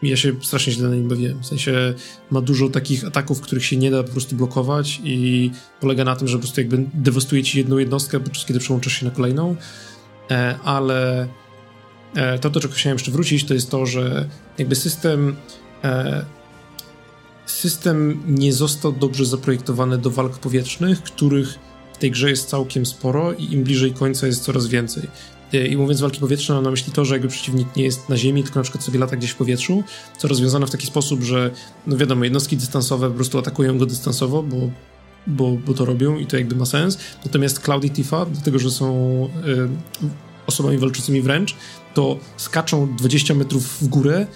Ja się strasznie źle na nim bawiłem. W sensie ma dużo takich ataków, których się nie da po prostu blokować i polega na tym, że po prostu jakby dewastuje ci jedną jednostkę, podczas kiedy przełączasz się na kolejną. E, ale e, to, do czego chciałem jeszcze wrócić, to jest to, że jakby system e, system nie został dobrze zaprojektowany do walk powietrznych, których tej grze jest całkiem sporo i im bliżej końca jest coraz więcej. E, I mówiąc walki powietrzne, mam na myśli to, że jakby przeciwnik nie jest na ziemi, tylko na przykład sobie lata gdzieś w powietrzu, co rozwiązane w taki sposób, że no wiadomo, jednostki dystansowe po prostu atakują go dystansowo, bo, bo, bo to robią i to jakby ma sens. Natomiast Cloud i Tifa, dlatego że są y, osobami walczącymi wręcz, to skaczą 20 metrów w górę,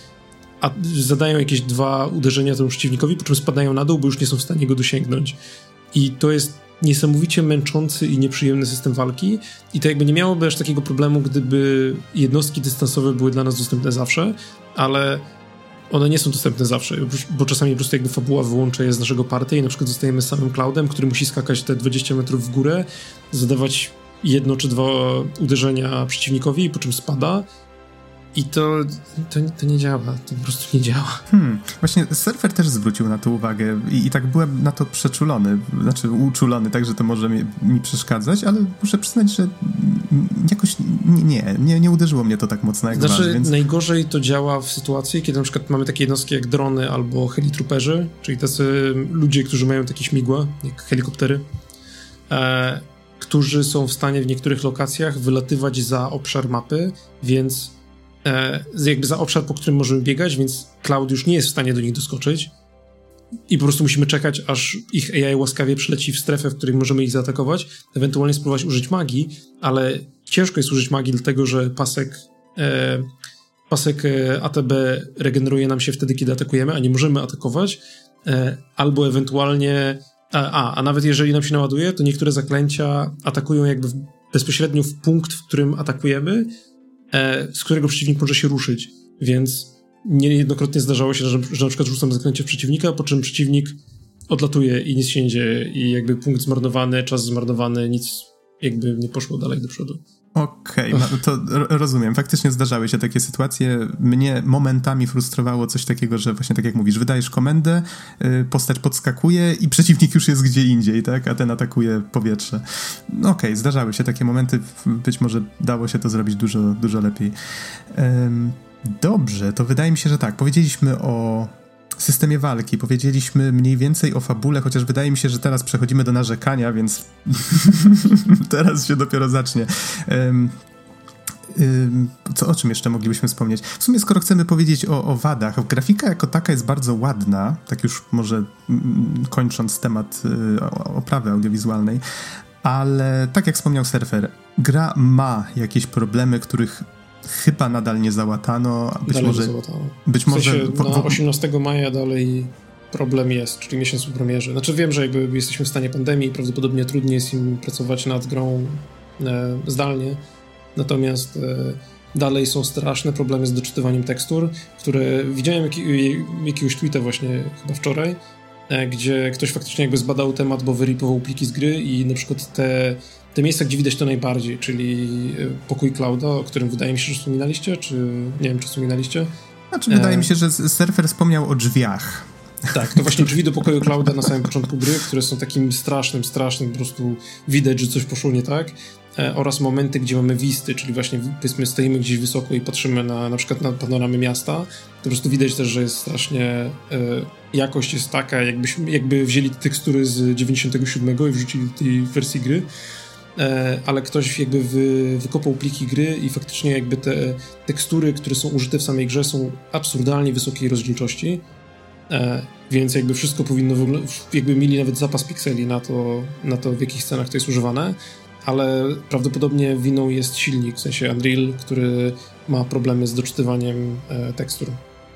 a zadają jakieś dwa uderzenia temu przeciwnikowi, po czym spadają na dół, bo już nie są w stanie go dosięgnąć. I to jest niesamowicie męczący i nieprzyjemny system walki. I to jakby nie miałoby aż takiego problemu, gdyby jednostki dystansowe były dla nas dostępne zawsze, ale one nie są dostępne zawsze, bo czasami po prostu jakby fabuła wyłącza je z naszego party i na przykład zostajemy samym Cloudem, który musi skakać te 20 metrów w górę, zadawać jedno czy dwa uderzenia przeciwnikowi, po czym spada i to, to, to, nie działa, to po prostu nie działa. Hmm, właśnie surfer też zwrócił na to uwagę i, i tak byłem na to przeczulony, znaczy uczulony, tak, że to może mi, mi przeszkadzać, ale muszę przyznać, że jakoś nie, nie, nie uderzyło mnie to tak mocno jak Znaczy was, więc... najgorzej to działa w sytuacji, kiedy na przykład mamy takie jednostki jak drony albo helitrooperzy, czyli tacy ludzie, którzy mają takie śmigła, jak helikoptery, e, którzy są w stanie w niektórych lokacjach wylatywać za obszar mapy, więc e, jakby za obszar, po którym możemy biegać, więc Cloud już nie jest w stanie do nich doskoczyć. I po prostu musimy czekać, aż ich AI łaskawie przyleci w strefę, w której możemy ich zaatakować, ewentualnie spróbować użyć magii, ale ciężko jest użyć magii, dlatego że pasek e, pasek e, ATB regeneruje nam się wtedy, kiedy atakujemy, a nie możemy atakować, e, albo ewentualnie a, a nawet jeżeli nam się naładuje, to niektóre zaklęcia atakują jakby bezpośrednio w punkt, w którym atakujemy, z którego przeciwnik może się ruszyć. Więc niejednokrotnie zdarzało się, że, że na przykład rzucam zaklęcie przeciwnika, po czym przeciwnik odlatuje i nic się nie dzieje i jakby punkt zmarnowany, czas zmarnowany, nic jakby nie poszło dalej do przodu. Okej, okay, no to rozumiem. Faktycznie zdarzały się takie sytuacje. Mnie momentami frustrowało coś takiego, że właśnie tak jak mówisz, wydajesz komendę, y, postać podskakuje i przeciwnik już jest gdzie indziej, tak? A ten atakuje powietrze. No okej, okay, zdarzały się takie momenty. Być może dało się to zrobić dużo, dużo lepiej. Dobrze, to wydaje mi się, że tak. Powiedzieliśmy o systemie walki. Powiedzieliśmy mniej więcej o fabule, chociaż wydaje mi się, że teraz przechodzimy do narzekania, więc teraz się dopiero zacznie. Um, co, o czym jeszcze moglibyśmy wspomnieć? W sumie, skoro chcemy powiedzieć o, o, wadach, grafika jako taka jest bardzo ładna, tak już może kończąc temat y, oprawy audiowizualnej, ale tak jak wspomniał Surfer, gra ma jakieś problemy, których chyba nadal nie załatano. Być dalej może. Załatano. Być w sensie może. Na 18 maja dalej problem jest, czyli miesiąc po premierze. Znaczy wiem, że jakby jesteśmy w stanie pandemii, prawdopodobnie trudniej jest im pracować nad grą e, zdalnie, natomiast e, dalej są straszne problemy z doczytywaniem tekstur, które widziałem jak, jakiegoś tweeta właśnie chyba wczoraj, e, gdzie ktoś faktycznie jakby zbadał temat, bo wyripował pliki z gry i na przykład te te miejsca, gdzie widać to najbardziej, czyli e, pokój Clouda, o którym wydaje mi się, że wspominaliście, czy nie wiem, czy wspominaliście? Znaczy, wydaje e... mi się, że surfer wspomniał o drzwiach. Tak, to właśnie drzwi do pokoju Clouda na samym początku gry, które są takim strasznym, strasznym, po prostu widać, że coś poszło nie tak. E, oraz momenty, gdzie mamy wisty, czyli właśnie powiedzmy stoimy gdzieś wysoko i patrzymy na na przykład na panoramy miasta, to po prostu widać też, że jest strasznie e, jakość jest taka, jakbyśmy, jakby wzięli tekstury z 97 i wrzucili tej wersji gry. E, ale ktoś jakby wy, wykopał pliki gry i faktycznie jakby te tekstury, które są użyte w samej grze są absurdalnie wysokiej rozdzielczości, e, więc jakby wszystko powinno jakby mieli nawet zapas pikseli na to, na to w jakich scenach to jest używane, ale prawdopodobnie winą jest silnik, w sensie Unreal, który ma problemy z doczytywaniem e, tekstur.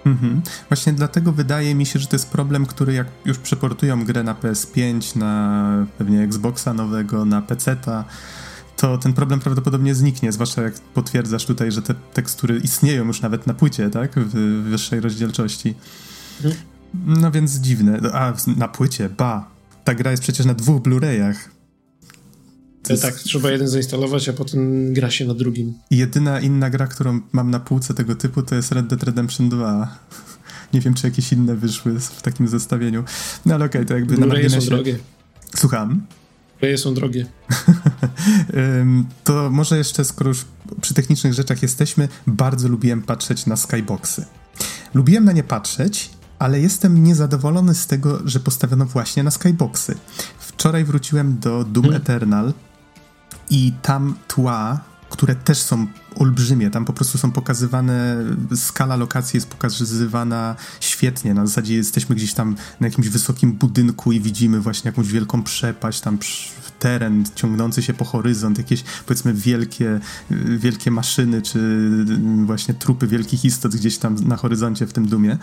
Mhm. Właśnie dlatego wydaje mi się, że to jest problem, który jak już przeportują grę na PS5, na pewnie Xboxa nowego, na PC-ta, to ten problem prawdopodobnie zniknie, zwłaszcza jak potwierdzasz tutaj, że te tekstury istnieją już nawet na płycie, tak? W wyższej rozdzielczości. Mhm. No więc dziwne. A, na płycie, ba. Ta gra jest przecież na dwóch Blu-rayach. Jest... Tak, trzeba jeden zainstalować, a potem gra się na drugim. Jedyna inna gra, którą mam na półce tego typu, to jest Red Dead Redemption 2. Nie wiem, czy jakieś inne wyszły w takim zestawieniu. No ale okej, okay, to jakby na marginesie... są drogie. Słucham? Blu-raye są drogie. to może jeszcze, skoro już przy technicznych rzeczach jesteśmy, bardzo lubiłem patrzeć na skyboxy. Lubiłem na nie patrzeć ale jestem niezadowolony z tego, że postawiono właśnie na skyboxy. Wczoraj wróciłem do Doom hmm. Eternal i tam tła, które też są olbrzymie, tam po prostu są pokazywane, skala lokacji jest pokazywana świetnie, na zasadzie jesteśmy gdzieś tam na jakimś wysokim budynku i widzimy właśnie jakąś wielką przepaść, tam teren ciągnący się po horyzont, jakieś powiedzmy wielkie, wielkie maszyny, czy właśnie trupy wielkich istot gdzieś tam na horyzoncie w tym dumie.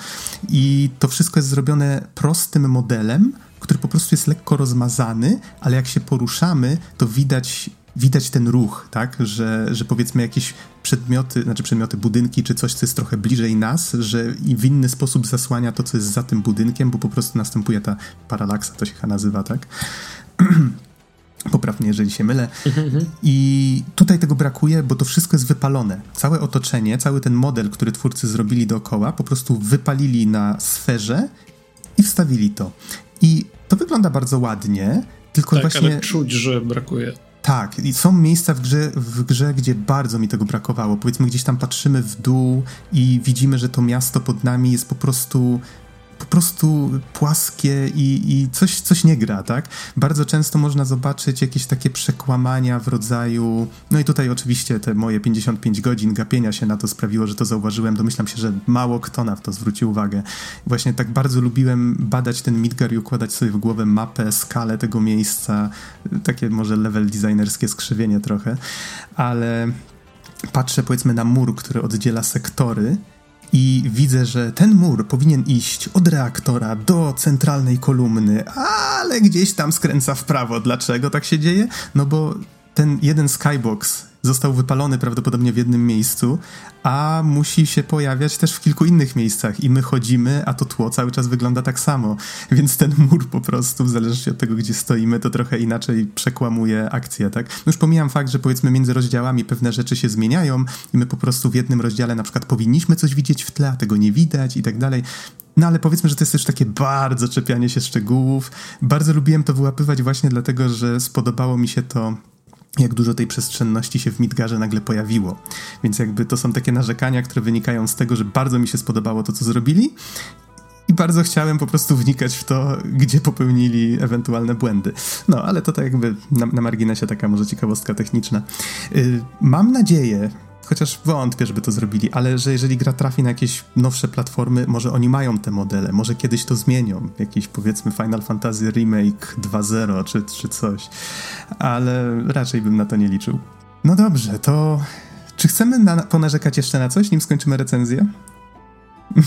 I to wszystko jest zrobione prostym modelem, który po prostu jest lekko rozmazany, ale jak się poruszamy, to widać widać ten ruch, tak, że, że powiedzmy jakieś przedmioty, znaczy przedmioty, budynki, czy coś, co jest trochę bliżej nas, że i w inny sposób zasłania to, co jest za tym budynkiem, bo po prostu następuje ta paralaksa, to się chyba nazywa, tak. Poprawnie, jeżeli się mylę. I tutaj tego brakuje, bo to wszystko jest wypalone. Całe otoczenie, cały ten model, który twórcy zrobili dookoła, po prostu wypalili na sferze i wstawili to. I to wygląda bardzo ładnie, tylko tak, właśnie. Ale czuć, że brakuje. Tak, i są miejsca w grze, w grze, gdzie bardzo mi tego brakowało. Powiedzmy, gdzieś tam patrzymy w dół i widzimy, że to miasto pod nami jest po prostu po prostu płaskie i, i coś, coś nie gra, tak? Bardzo często można zobaczyć jakieś takie przekłamania w rodzaju. No i tutaj oczywiście te moje 55 godzin gapienia się na to sprawiło, że to zauważyłem. Domyślam się, że mało kto na to zwrócił uwagę. Właśnie tak bardzo lubiłem badać ten Midgar i układać sobie w głowę mapę, skalę tego miejsca. Takie może level designerskie skrzywienie trochę, ale patrzę powiedzmy na mur, który oddziela sektory i widzę, że ten mur powinien iść od reaktora do centralnej kolumny, ale gdzieś tam skręca w prawo. Dlaczego tak się dzieje? No bo ten jeden skybox został wypalony prawdopodobnie w jednym miejscu, a musi się pojawiać też w kilku innych miejscach i my chodzimy, a to tło cały czas wygląda tak samo. Więc ten mur po prostu, w zależności od tego, gdzie stoimy, to trochę inaczej przekłamuje akcję, tak? No już pomijam fakt, że powiedzmy między rozdziałami pewne rzeczy się zmieniają i my po prostu w jednym rozdziale na przykład powinniśmy coś widzieć w tle, a tego nie widać i tak dalej. No ale powiedzmy, że to jest też takie bardzo czepianie się szczegółów. Bardzo lubiłem to wyłapywać właśnie dlatego, że spodobało mi się to jak dużo tej przestrzenności się w Midgarze nagle pojawiło. Więc jakby to są takie narzekania, które wynikają z tego, że bardzo mi się spodobało to, co zrobili i bardzo chciałem po prostu wnikać w to, gdzie popełnili ewentualne błędy. No, ale to tak jakby na, na marginesie taka może ciekawostka techniczna. Yy, mam nadzieję, chociaż wątpię, żeby to zrobili, ale że jeżeli gra trafi na jakieś nowsze platformy, może oni mają te modele, może kiedyś to zmienią, jakiś powiedzmy Final Fantasy Remake 2.0 czy, czy coś, ale raczej bym na to nie liczył. No dobrze, to czy chcemy na, ponarzekać jeszcze na coś, nim skończymy recenzję?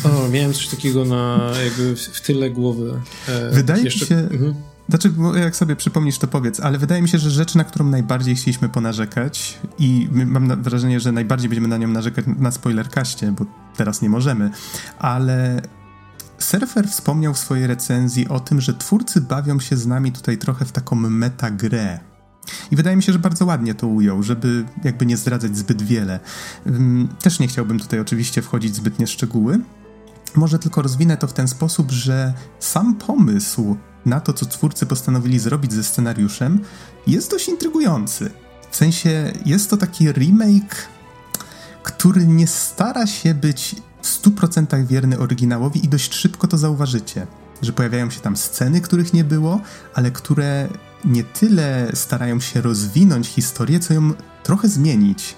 O, miałem coś takiego na jakby w tyle głowy. E, Wydaje mi się... Mhm. Znaczy, jak sobie przypomnisz, to powiedz, ale wydaje mi się, że rzecz, na którą najbardziej chcieliśmy ponarzekać i mam wrażenie, że najbardziej będziemy na nią narzekać na spoilerkaście, bo teraz nie możemy, ale Surfer wspomniał w swojej recenzji o tym, że twórcy bawią się z nami tutaj trochę w taką metagrę. I wydaje mi się, że bardzo ładnie to ujął, żeby jakby nie zdradzać zbyt wiele. Też nie chciałbym tutaj oczywiście wchodzić zbytnie szczegóły. Może tylko rozwinę to w ten sposób, że sam pomysł na to, co twórcy postanowili zrobić ze scenariuszem, jest dość intrygujący. W sensie jest to taki remake, który nie stara się być w 100% wierny oryginałowi i dość szybko to zauważycie. Że pojawiają się tam sceny, których nie było, ale które nie tyle starają się rozwinąć historię, co ją trochę zmienić.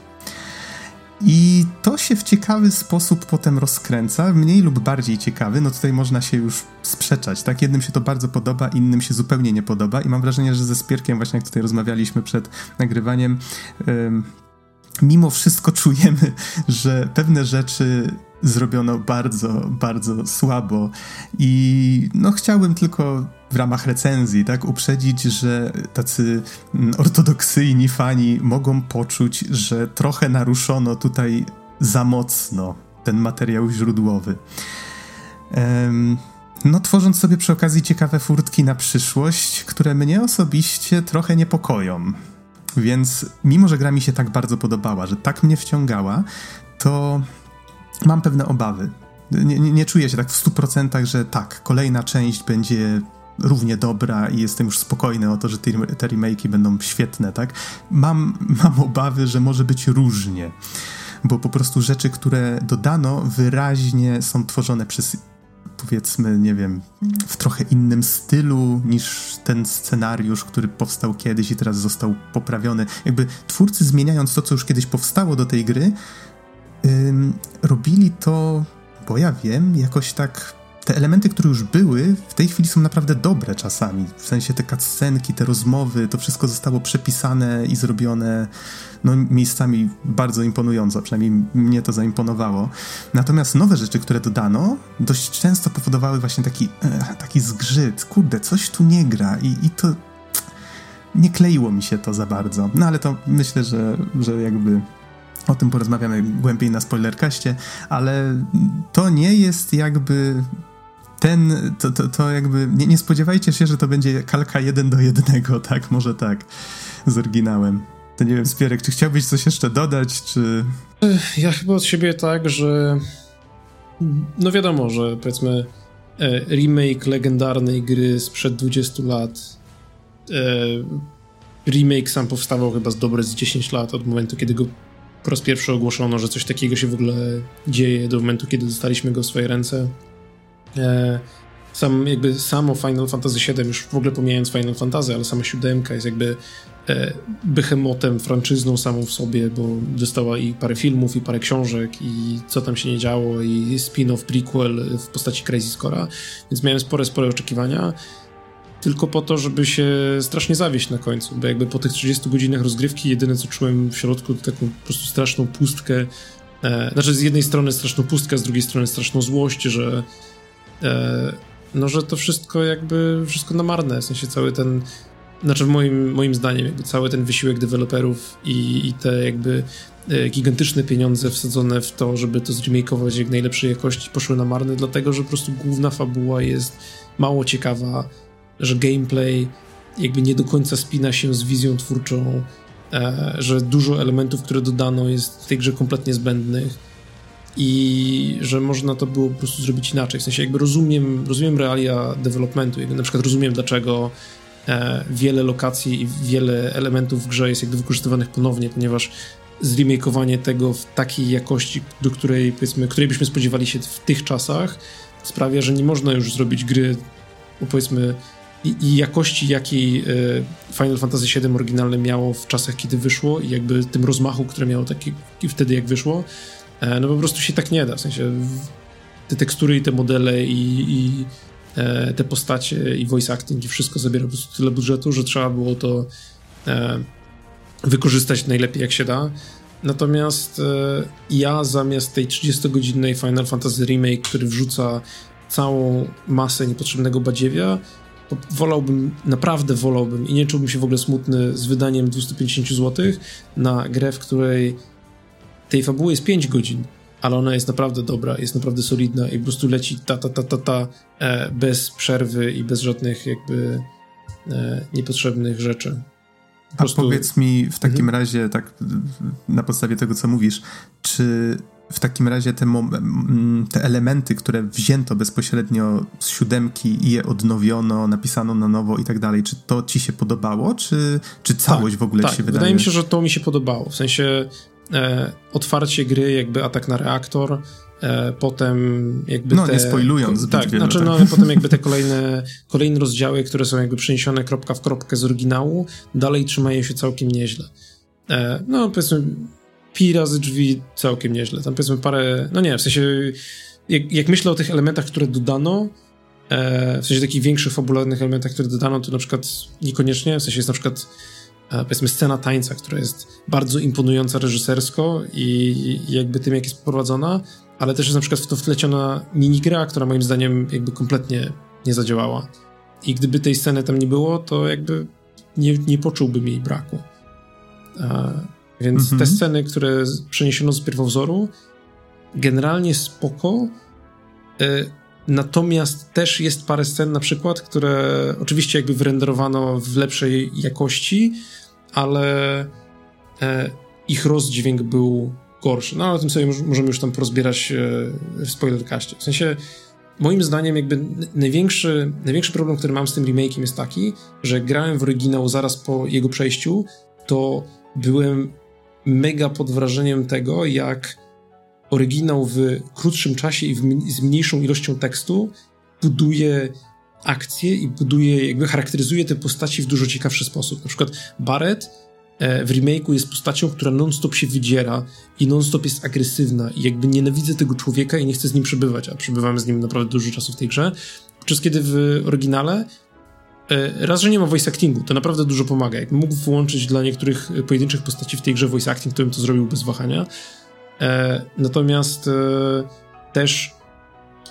I to się w ciekawy sposób potem rozkręca, mniej lub bardziej ciekawy. No tutaj można się już sprzeczać, tak? Jednym się to bardzo podoba, innym się zupełnie nie podoba. I mam wrażenie, że ze Spierkiem, właśnie jak tutaj rozmawialiśmy przed nagrywaniem, mimo wszystko czujemy, że pewne rzeczy zrobiono bardzo, bardzo słabo i no chciałbym tylko w ramach recenzji, tak, uprzedzić, że tacy mm, ortodoksyjni fani mogą poczuć, że trochę naruszono tutaj za mocno ten materiał źródłowy. Um, no, tworząc sobie przy okazji ciekawe furtki na przyszłość, które mnie osobiście trochę niepokoją. Więc mimo, że gra mi się tak bardzo podobała, że tak mnie wciągała, to mam pewne obawy. Nie, nie, nie czuję się tak w 100%, że tak, kolejna część będzie równie dobra i jestem już spokojny o to, że te, te remake'i będą świetne, tak? Mam, mam obawy, że może być różnie, bo po prostu rzeczy, które dodano, wyraźnie są tworzone przez powiedzmy, nie wiem, w trochę innym stylu niż ten scenariusz, który powstał kiedyś i teraz został poprawiony. Jakby twórcy zmieniając to, co już kiedyś powstało do tej gry, robili to, bo ja wiem, jakoś tak te elementy, które już były, w tej chwili są naprawdę dobre czasami. W sensie te cutscenki, te rozmowy, to wszystko zostało przepisane i zrobione no, miejscami bardzo imponująco, przynajmniej mnie to zaimponowało. Natomiast nowe rzeczy, które dodano, dość często powodowały właśnie taki, e, taki zgrzyt. Kurde, coś tu nie gra i, i to nie kleiło mi się to za bardzo. No ale to myślę, że, że jakby o tym porozmawiamy głębiej na spoilerkaście, ale to nie jest jakby ten, to, to, to jakby, nie, nie spodziewajcie się, że to będzie kalka jeden do jednego, tak, może tak, z oryginałem. To nie wiem, Spierek, czy chciałbyś coś jeszcze dodać, czy... Ja chyba od siebie tak, że no wiadomo, że powiedzmy e, remake legendarnej gry sprzed 20 lat e, remake sam powstawał chyba z dobre z 10 lat od momentu, kiedy go po raz pierwszy ogłoszono, że coś takiego się w ogóle dzieje do momentu, kiedy dostaliśmy go w swoje ręce. E, sam jakby samo Final Fantasy VII, już w ogóle pomijając Final Fantasy, ale sama siódemka jest jakby e, behemotem, franczyzną samą w sobie, bo dostała i parę filmów, i parę książek, i co tam się nie działo, i spin-off, prequel w postaci Crazy Scora, więc miałem spore, spore oczekiwania tylko po to, żeby się strasznie zawieść na końcu, bo jakby po tych 30 godzinach rozgrywki jedyne co czułem w środku to taką po prostu straszną pustkę, e, znaczy z jednej strony straszną pustkę, z drugiej strony straszną złość, że e, no, że to wszystko jakby, wszystko na marne, w sensie cały ten, znaczy moim, moim zdaniem jakby cały ten wysiłek deweloperów i, i te jakby e, gigantyczne pieniądze wsadzone w to, żeby to zremakeować jak najlepszej jakości poszły na marne, dlatego, że po prostu główna fabuła jest mało ciekawa, że gameplay jakby nie do końca spina się z wizją twórczą, e, że dużo elementów, które dodano jest w tej grze kompletnie zbędnych i że można to było po prostu zrobić inaczej. W sensie jakby rozumiem, rozumiem realia developmentu, jakby na przykład rozumiem dlaczego e, wiele lokacji i wiele elementów w grze jest jakby wykorzystywanych ponownie, ponieważ zremakeowanie tego w takiej jakości, do której powiedzmy, której byśmy spodziewali się w tych czasach, sprawia, że nie można już zrobić gry, no powiedzmy, i, i, jakości, jakiej e, Final Fantasy VII oryginalne miało w czasach, kiedy wyszło i jakby tym rozmachu, które miało taki wtedy, jak wyszło, E, no po prostu się tak nie da, w sensie te tekstury i te modele i, i e, te postacie i voice acting i wszystko zabiera po prostu tyle budżetu, że trzeba było to wykorzystać najlepiej jak się da. Natomiast ja zamiast tej 30-godzinnej Final Fantasy Remake, który wrzuca całą masę niepotrzebnego badziewia, wolałbym, naprawdę wolałbym i nie czułbym się w ogóle smutny z wydaniem 250 zł na grę, w której tej fabuły jest 5 godzin, ale ona jest naprawdę dobra, jest naprawdę solidna i po prostu leci ta, ta, ta, ta, ta e, bez przerwy i bez żadnych jakby e, niepotrzebnych rzeczy. A powiedz mi w takim mhm. razie, tak na podstawie tego, co mówisz, czy w takim razie te, te, elementy, które wzięto bezpośrednio z siódemki i je odnowiono, napisano na nowo i tak dalej, czy to ci się podobało, czy, czy całość tak, w ogóle tak. ci się wydaje? Wydaje mi się, że to mi się podobało. W sensie e, otwarcie gry, jakby atak na reaktor, e, potem jakby No, te, nie spoilując Tak, wiele, znaczy, tak. no potem jakby te kolejne, kolejne rozdziały, które są jakby przeniesione kropka w kropkę z oryginału, dalej trzymają się całkiem nieźle. E, no, powiedzmy, pi razy drzwi całkiem nieźle. Tam powiedzmy parę, no nie, w sensie, jak, jak myślę o tych elementach, które dodano, e, w sensie takich większych fabularnych elementach, które dodano, to na przykład niekoniecznie, w sensie jest na przykład e, powiedzmy scena tańca, która jest bardzo imponująca reżysersko i, i jakby tym, jak jest poprowadzona, ale też jest na przykład w to wpleciona minigra, która moim zdaniem jakby kompletnie nie zadziałała. I gdyby tej sceny tam nie było, to jakby nie, nie poczułbym jej braku. A, więc mhm. te sceny, które przeniesiono z pierwowzoru, generalnie spoko. Y, natomiast też jest parę scen na przykład, które oczywiście jakby wyrenderowano w lepszej jakości, ale y, ich rozdźwięk był gorszy. No ale o tym sobie możemy już tam porozbierać y, w spoilerkaście. W sensie moim zdaniem jakby największy, największy problem, który mam z tym remake'iem jest taki, że grałem w oryginał zaraz po jego przejściu, to byłem mega pod wrażeniem tego, jak oryginał w krótszym czasie i z mniejszą ilością tekstu buduje akcje i buduje, jakby charakteryzuje te postaci w dużo ciekawszy sposób. Na przykład Barrett e, w remake'u jest postacią, która non-stop się wydziera i non-stop jest agresywna i jakby nienawidzę tego człowieka i nie chcę z nim przebywać, a przebywamy z nim naprawdę dużo czasu w tej grze. Przez kiedy w oryginale raz, że nie ma voice actingu, to naprawdę dużo pomaga. Jak mógł włączyć dla niektórych pojedynczych postaci w tej grze voice acting, to bym to zrobił bez wahania. E, natomiast e, też,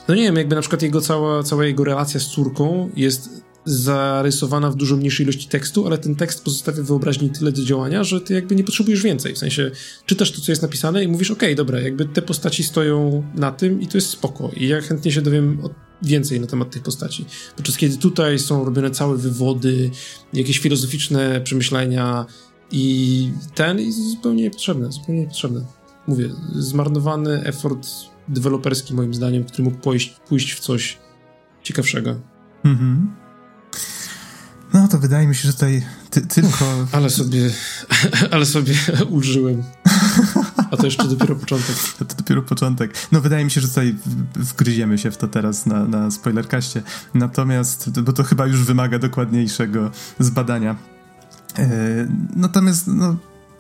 no nie wiem, jakby na przykład jego cała, cała jego relacja z córką jest zarysowana w dużo mniejszej ilości tekstu, ale ten tekst pozostawia wyobraźni tyle do działania, że ty jakby nie potrzebujesz więcej. W sensie czytasz to, co jest napisane i mówisz, okej, okay, dobra, jakby te postaci stoją na tym i to jest spoko. I ja chętnie się dowiem więcej na temat tych postaci. Podczas kiedy tutaj są robione całe wywody, jakieś filozoficzne przemyślenia i ten jest zupełnie niepotrzebne, zupełnie niepotrzebne mówię, zmarnowany effort deweloperski moim zdaniem, który mógł pójść, pójść w coś ciekawszego. Mhm. No to wydaje mi się, że tutaj ty, tylko... ale sobie, ale sobie ulżyłem. A to jeszcze dopiero początek. To dopiero początek. No wydaje mi się, że tutaj wgryziemy się w to teraz na, na spoilerkaście. Natomiast, bo to chyba już wymaga dokładniejszego zbadania. Yy, natomiast, no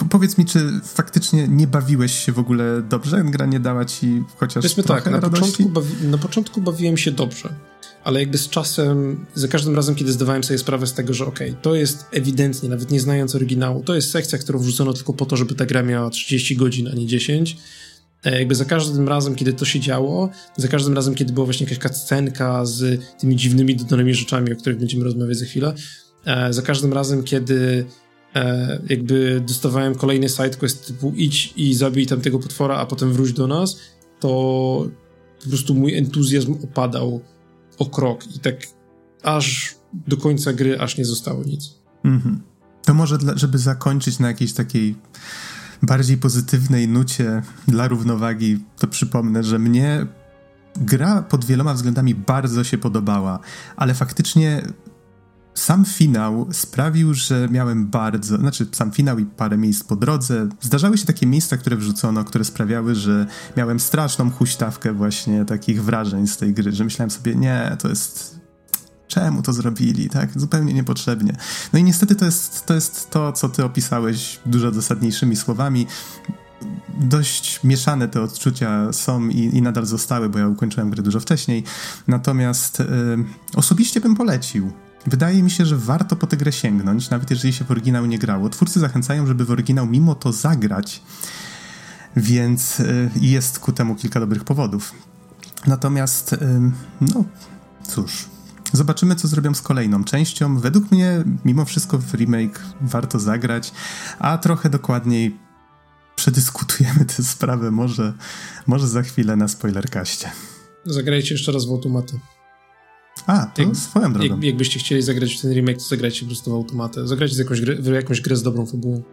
powiedz mi, czy faktycznie nie bawiłeś się w ogóle dobrze? Gra nie dała ci chociaż Powiedzmy trochę tak, na początku, bawi, na początku bawiłem się dobrze, ale jakby z czasem, za każdym razem, kiedy zdawałem sobie sprawę z tego, że okej, okay, to jest ewidentnie, nawet nie znając oryginału, to jest sekcja, którą wrzucono tylko po to, żeby ta gra miała 30 godzin, a nie 10, e, jakby za każdym razem, kiedy to się działo, za każdym razem, kiedy była właśnie jakaś scenka z tymi dziwnymi dodanymi rzeczami, o których będziemy rozmawiać za chwilę, e, za każdym razem, kiedy e, jakby dostawałem kolejny sidequest typu idź i zabij tamtego potwora, a potem wróć do nas, to po prostu mój entuzjazm opadał o krok i tak aż do końca gry aż nie zostało nic. Mhm. To może, dla, żeby zakończyć na jakiejś takiej bardziej pozytywnej nucie dla równowagi, to przypomnę, że mnie gra pod wieloma względami bardzo się podobała, ale faktycznie sam finał sprawił, że miałem bardzo, znaczy sam finał i parę miejsc po drodze. Zdarzały się takie miejsca, które wrzucono, które sprawiały, że miałem straszną huśtawkę właśnie takich wrażeń z tej gry, że myślałem sobie, nie, to jest czemu to zrobili, tak? Zupełnie niepotrzebnie. No i niestety to jest to, jest to co ty opisałeś dużo dosadniejszymi słowami. Dość mieszane te odczucia są i, i nadal zostały, bo ja ukończyłem grę dużo wcześniej. Natomiast y, osobiście bym polecił. Wydaje mi się, że warto po tę grę sięgnąć, nawet jeżeli się w oryginał nie grało. Twórcy zachęcają, żeby w oryginał mimo to zagrać, więc y, jest ku temu kilka dobrych powodów. Natomiast, y, no cóż, zobaczymy, co zrobią z kolejną częścią. Według mnie, mimo wszystko, w remake warto zagrać, a trochę dokładniej przedyskutujemy tę sprawę może, może za chwilę na spoilerkaście. Zagrajcie jeszcze raz w automaty. A, to jak, swoją drogą. Jak, jakbyście chcieli zagrać w ten remake, to zagrajcie po prostu w automatę. Zagrajcie z jakąś grę, w jakąś grę z dobrą fabułą.